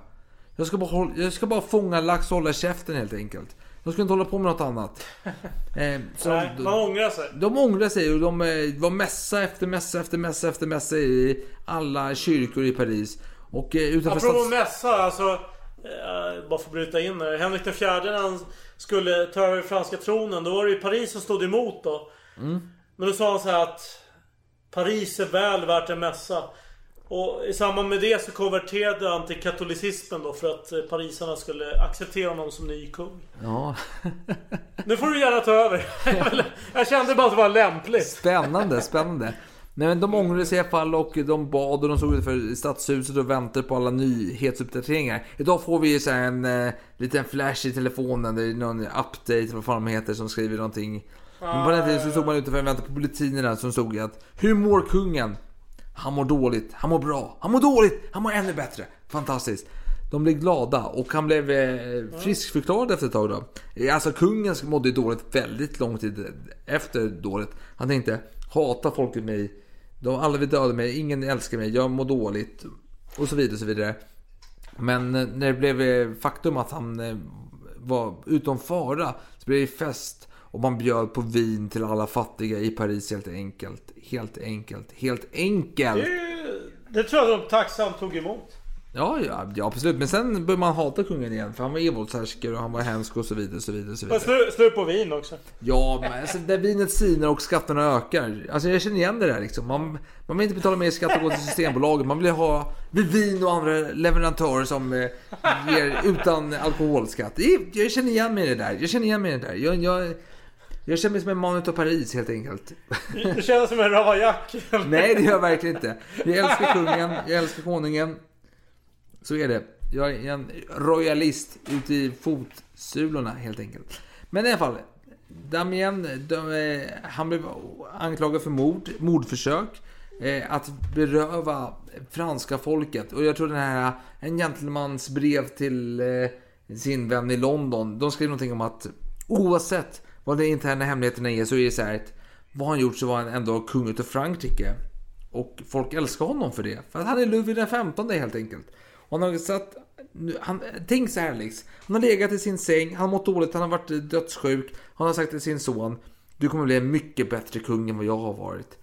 Jag ska bara, hålla, jag ska bara fånga lax och hålla käften helt enkelt. Jag ska inte hålla på med något annat. Eh, Nej, de, man ångrar sig. de ångrar sig och de eh, var mässa efter mässa efter mässa efter mässa i alla kyrkor i Paris. Och eh, utanför Apropå stats... mässa, alltså... Eh, bara för att bryta in här. Henrik IV när han skulle ta över franska tronen. Då var det ju Paris som stod emot då. Mm. Men då sa han så här att Paris är väl värt en mässa. Och i samband med det så konverterade han till katolicismen då för att eh, parisarna skulle acceptera honom som ny kung. Ja. Nu får du gärna ta över. Jag kände bara att det var lämpligt. Spännande, spännande. Nej, men de ångrade sig i alla fall och de bad och de stod utanför stadshuset och väntade på alla nyhetsuppdateringar. Idag får vi så här en eh, liten flash i telefonen. Det är någon update, vad fan de heter, som skriver någonting. Men på den tiden så stod man utanför och väntade på bulletinierna som stod att Hur mår kungen? Han mår dåligt, han mår bra, han mår dåligt, han mår ännu bättre. Fantastiskt. De blev glada och han blev eh, friskförklarad efter ett tag då. Eh, alltså kungen mådde ju dåligt väldigt lång tid efter dåligt. Han tänkte, hata folket mig. De alla vill döda mig, ingen älskar mig, jag mår dåligt. Och så vidare och så vidare. Men eh, när det blev faktum att han var utom fara så blev det fest. Och man bjöd på vin till alla fattiga i Paris helt enkelt. Helt enkelt. Helt enkelt. Det, det tror jag de tacksamt tog emot. Ja, ja, ja absolut. Men sen började man hata kungen igen. För han var envåldshärskare och han var hemsk och så vidare. Så vidare, så vidare. slu, slut på vin också. Ja, men alltså, där vinet sinar och skatterna ökar. Alltså jag känner igen det där liksom. Man, man vill inte betala mer skatt och gå till Systembolaget. Man vill ha vin och andra leverantörer som eh, ger utan alkoholskatt. Är- Jag känner igen mig i det där. Jag känner igen mig i det där. Jag, jag, jag känner mig som en man utav Paris helt enkelt. Du känner som en Ravaillac. Nej, det gör jag verkligen inte. Jag älskar kungen, jag älskar konungen. Så är det. Jag är en royalist ute i fotsulorna helt enkelt. Men i alla fall. Damien, de, eh, han blev anklagad för mord, mordförsök. Eh, att beröva franska folket. Och jag tror den här, en gentlemans brev till eh, sin vän i London. De skrev någonting om att oavsett vad de interna hemligheterna är så är det så här att vad han gjort så var han ändå kung utav Frankrike. Och folk älskar honom för det. För att han är Ludvig den 15 helt enkelt. Och han har satt... Han, tänk så här Alex. Han har legat i sin säng, han har mått dåligt, han har varit dödssjuk. Han har sagt till sin son. Du kommer bli en mycket bättre kung än vad jag har varit.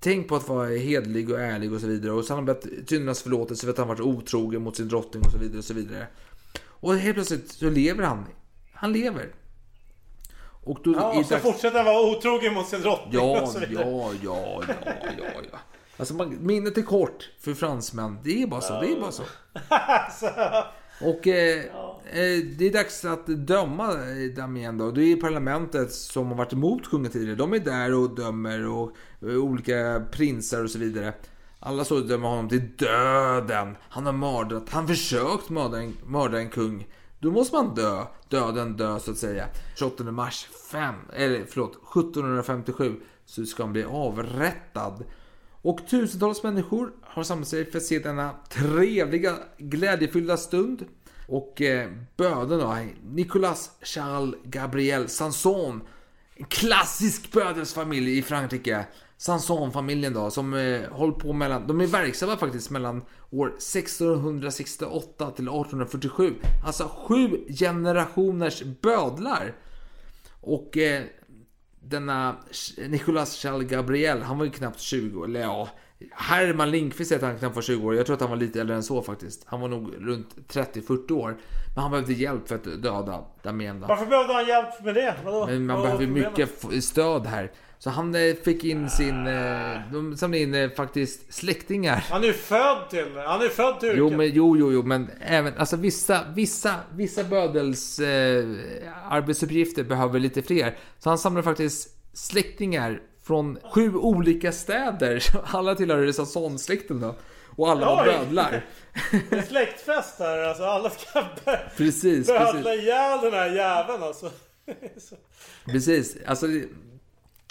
Tänk på att vara hedlig och ärlig och så vidare. Och så har han bett syndernas förlåtelse för att han varit otrogen mot sin drottning och så vidare och så vidare. Och helt plötsligt så lever han. Han lever. Och då Ja, och så dags- fortsätter vara otrogen mot sin drottning och Ja, så vidare. ja, ja, ja, ja, ja. Alltså man, minnet är kort för fransmän. Det är bara så. Det är bara så. Och eh, eh, det är dags att döma eh, Damien då. Det är parlamentet som har varit emot kungen tidigare. De är där och dömer och eh, olika prinsar och så vidare. Alla så dömer honom till döden. Han har mördat, han försökt mörda en, mörda en kung. Då måste man dö. Döden dö så att säga. 28 mars 5, eller förlåt, 1757 så ska han bli avrättad. Och tusentals människor har samlat sig för att se denna trevliga, glädjefyllda stund. Och eh, böden då, Nicolas Charles Gabriel Sanson. En klassisk bödelsfamilj i Frankrike. Sanson-familjen då, som eh, håller på mellan, de är verksamma faktiskt mellan år 1668 till 1847. Alltså sju generationers bödlar. Och eh, denna Nicolas Charles Gabriel, han var ju knappt 20, eller ja, Herman Lindqvist att han knappt var 20 år. Jag tror att han var lite äldre än så faktiskt. Han var nog runt 30-40 år. Men han behövde hjälp för att döda Damien. Varför behövde han hjälp med det? Vadå? Men man Vad var behöver mycket stöd här. Så han eh, fick in sin... eh, De samlade in eh, faktiskt släktingar. Han är ju född till. Han är född till Jo, yrket. men, jo, jo, jo, men även alltså vissa, vissa, vissa bödels eh, arbetsuppgifter behöver lite fler. Så han samlade faktiskt släktingar från sju olika städer. Alla tillhör Sanson-släkten då. Och alla var Oj! bödlar. Det är släktfest här alltså. Alla ska Precis, bödla precis. ihjäl den här jäveln alltså. Så- Precis, alltså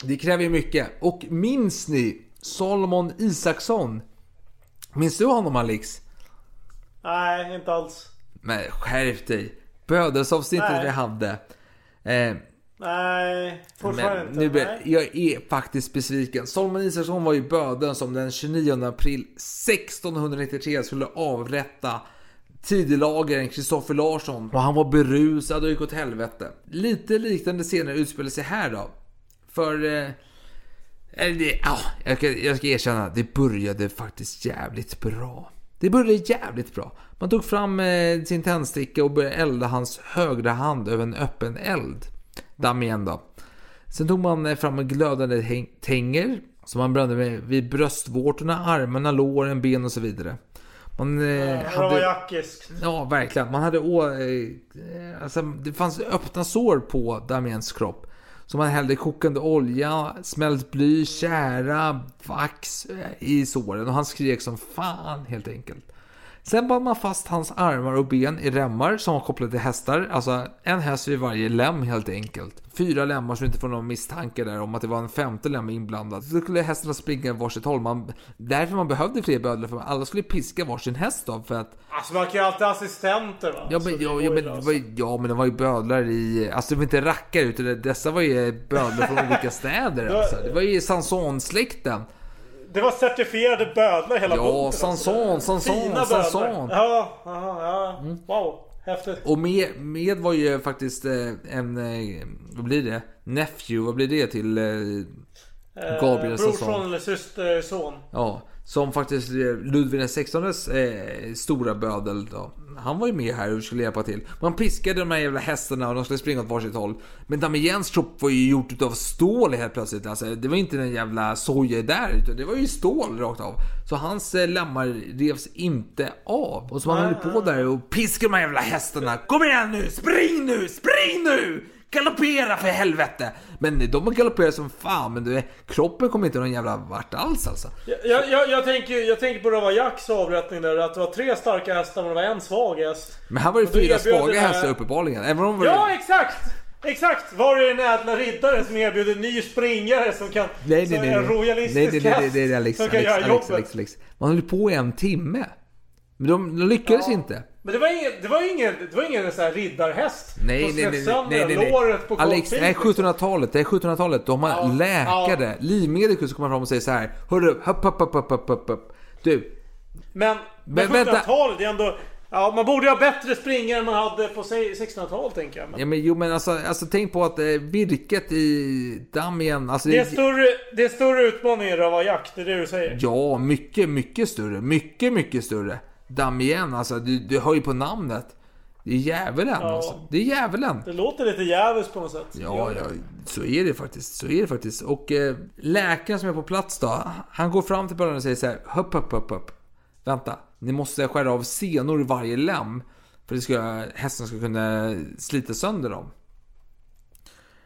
det, kräver ju mycket. Och minns ni Solomon Isaksson? Minns du honom Alex? Nej, inte alls. Men skärp dig. Bödelsavsnittet vi hade. Eh, Nej, fortfarande men inte. nu, Nej. jag är faktiskt besviken. Solomon Isaksson var ju bödeln som den 29 april 1693 skulle avrätta tidelagaren Kristoffer Larsson. Och han var berusad och gick åt helvete. Lite liknande scener utspelar sig här då. För... Eh, det, ja, jag, ska, jag ska erkänna, det började faktiskt jävligt bra. Det började jävligt bra. Man tog fram eh, sin tändsticka och började elda hans högra hand över en öppen eld. Damien då. Sen tog man eh, fram en glödande tänger som man brände med vid bröstvårtorna, armarna, låren, ben och så vidare. Man eh, jackiskt. Ja, verkligen. Man hade å, eh, alltså, det fanns öppna sår på Damiens kropp. Som man hällde kokande olja, smält bly, kära, vax i såren och han skrek som fan helt enkelt. Sen band man fast hans armar och ben i remmar som var kopplade till hästar. Alltså en häst vid varje lem helt enkelt. Fyra lemmar så inte får någon misstanke där om att det var en femte lem inblandad. Så skulle hästarna springa varsitt håll. Man, därför man behövde fler bödlar för alla skulle piska varsin häst då för att Alltså man kan ju alltid ha assistenter va? Ja men, ja, ja, men, det var, ja men det var ju bödlar i... Alltså det var inte rackare utan dessa var ju bödlar från olika städer alltså. Det var ju Sanson-släkten. Det var certifierade bödlar hela Ja, bunten, Sanson, alltså. Sanson, Fina. Sanson. Mm. Ja, aha, ja. Wow, häftigt. Och med, med var ju faktiskt eh, en... eh, Vad blir det? Nephew, vad blir det till eh, Gabriel eh, Sanson? Brorson eller systerson. Ja, som faktiskt Ludvig XVIs eh, stora bödel då. Han var ju med här och skulle hjälpa till. Man piskade de här jävla hästarna och de skulle springa åt varsitt håll. Men Damiens kropp var ju gjort utav stål helt plötsligt. Alltså, det var inte den jävla soja där, utan det var ju stål rakt av. Så hans eh, lemmar revs inte av. Och så man höll på där och piskade de här jävla hästarna. Kom igen nu, spring nu, spring nu! Galoppera för helvete! Men de har galopperat som fan, men du, kroppen kom inte någon jävla vart alls alltså. Jag, jag, jag, tänker, jag tänker på det var Jacks avrättning där, att det var tre starka hästar men det var en svag häst. Men här var det Och fyra svaga här- hästar uppenbarligen. Även om var... Ja, exakt! Exakt! Var det den ädla riddaren som erbjuder en ny springare som kan... nej, nej, nej, en nej, royalistisk nej, nej, nej, nej, nej, som kan Alex, göra Alex, jobbet. Alex, Alex. Man höll på i en timme. Men de, de lyckades inte. Men det var ingen, det var ingen, det var ingen sån här riddarhäst. Nej, som nej, nej, nej, nej, nej. låret på Alex, det är kortfilm. 1700-talet. Det är 1700-talet. De har Ja, läkare, livmedikus som kommer fram och säger så här. Hörru, hopp, hopp, hopp, hopp, hopp, hopp. Du, Men, men Men vänta. 1700-talet är ändå... Ja, man borde ha bättre springare än man hade på se- 1600-talet tänker jag. Men ja, men, jo men alltså, alltså tänk på att eh, virket i dammen, alltså det, är större, det är större utmaningar att vara jakt, det är det du säger. Ja, mycket, mycket större. Mycket, mycket större. Damien, alltså du, du hör ju på namnet. Det är djävulen Ja. alltså. Det är djävulen. Det låter lite djävulskt på något sätt. Ja, ja, så är det faktiskt. Så är det faktiskt. Och eh, läkaren som är på plats då, han går fram till början och säger så här, hopp, hopp, hopp, hopp. Vänta, ni måste skära av senor i varje lem. För att det ska, hästen ska kunna slita sönder dem.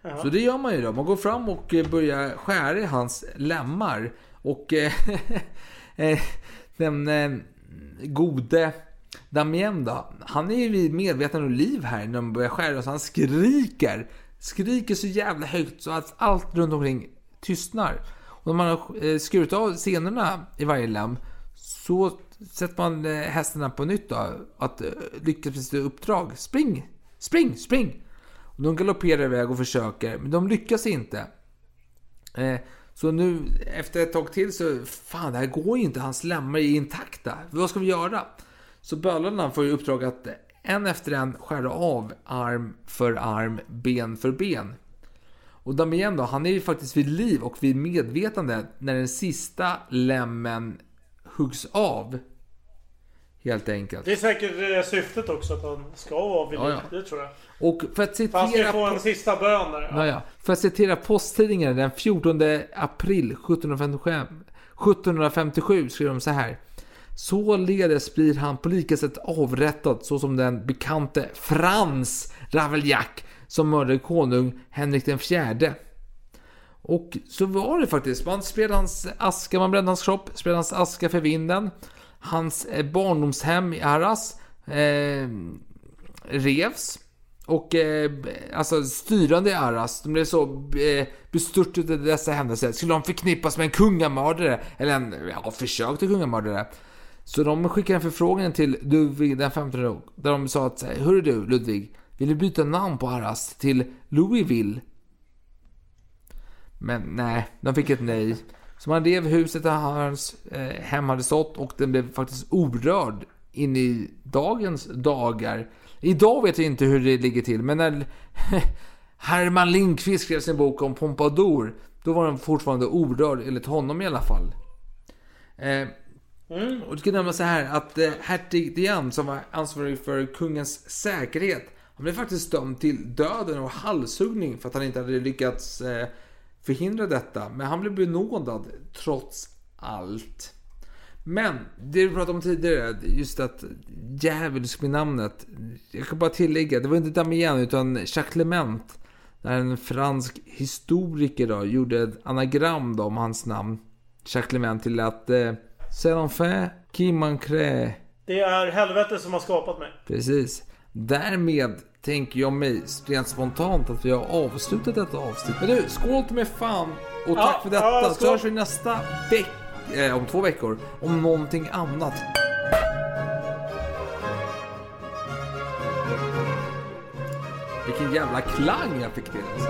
Jaha. Så det gör man ju då. Man går fram och eh, börjar skära i hans lemmar. Och eh, den eh, gode Damien då, han är ju vid medvetande och liv här när de börjar skära. Så han skriker. Skriker så jävla högt så att allt runt omkring tystnar. Och när man har eh, skurit av senorna i varje lem så sätter man eh, hästarna på nytt då. Att eh, lyckas med sitt uppdrag. Spring! Spring! Spring! Och de galopperar iväg och försöker, men de lyckas inte. Så nu efter ett tag till så, fan det här går ju inte, hans lemmar är intakta. Vad ska vi göra? Så bölarna får ju uppdrag att en efter en skära av arm för arm, ben för ben. Och Damien då, han är ju faktiskt vid liv och vid medvetande när den sista lemmen huggs av. Helt enkelt. Det är säkert eh, syftet också att han ska vara vid Ja, ja. Det tror jag. Och för att För han ska citera... få en sista bön där. Ja, ja. För att citera posttidningen den 14 april 1755, 1757 skrev de så här. Således blir han på lika sätt avrättad så som den bekante Frans Ravaillac som mördade konung Henrik den fjärde. Och så var det faktiskt. Man spred hans aska, man brände hans kropp, spred hans aska för vinden. Hans eh, barndomshem i Arras eh, revs. Och eh, alltså styrande i Arras, de blev så eh, bestörtade av dessa händelser. Skulle de förknippas med en kungamördare? Eller en, ja, försök till kungamördare. Så de skickade en förfrågan till Ludvig den 15 där de sa att Hörru du Ludvig, vill du byta namn på Arras till Louisville? Men nej, de fick ett nej. Så man rev huset där hans eh, hem hade stått och den blev faktiskt orörd in i dagens dagar. Idag vet jag inte hur det ligger till, men när Herman Lindqvist skrev sin bok om Pompadour, då var den fortfarande orörd, enligt honom i alla fall. Eh, och det kan nämnas så här att eh, hertig Diane som var ansvarig för kungens säkerhet, han blev faktiskt dömd till döden och halshuggning för att han inte hade lyckats eh, förhindra detta. Men han blev benådad trots allt. Men det vi pratade om tidigare, just att djävulsk med namnet. Jag kan bara tillägga, det var inte Damien utan Jacques Clement. När en fransk historiker då, gjorde ett anagram då om hans namn. Jacques Clement till att eh, C'est l'enfer qui manquerait. Det är helvetet som har skapat mig. Precis. Därmed tänker jag mig rent spontant att vi har avslutat detta avsnitt. Men du, skål till mig fan! Och Ja, tack för detta. ja, så hörs vi nästa vecka, eh, om två veckor, om någonting annat. Vilken jävla klang jag fick till alltså.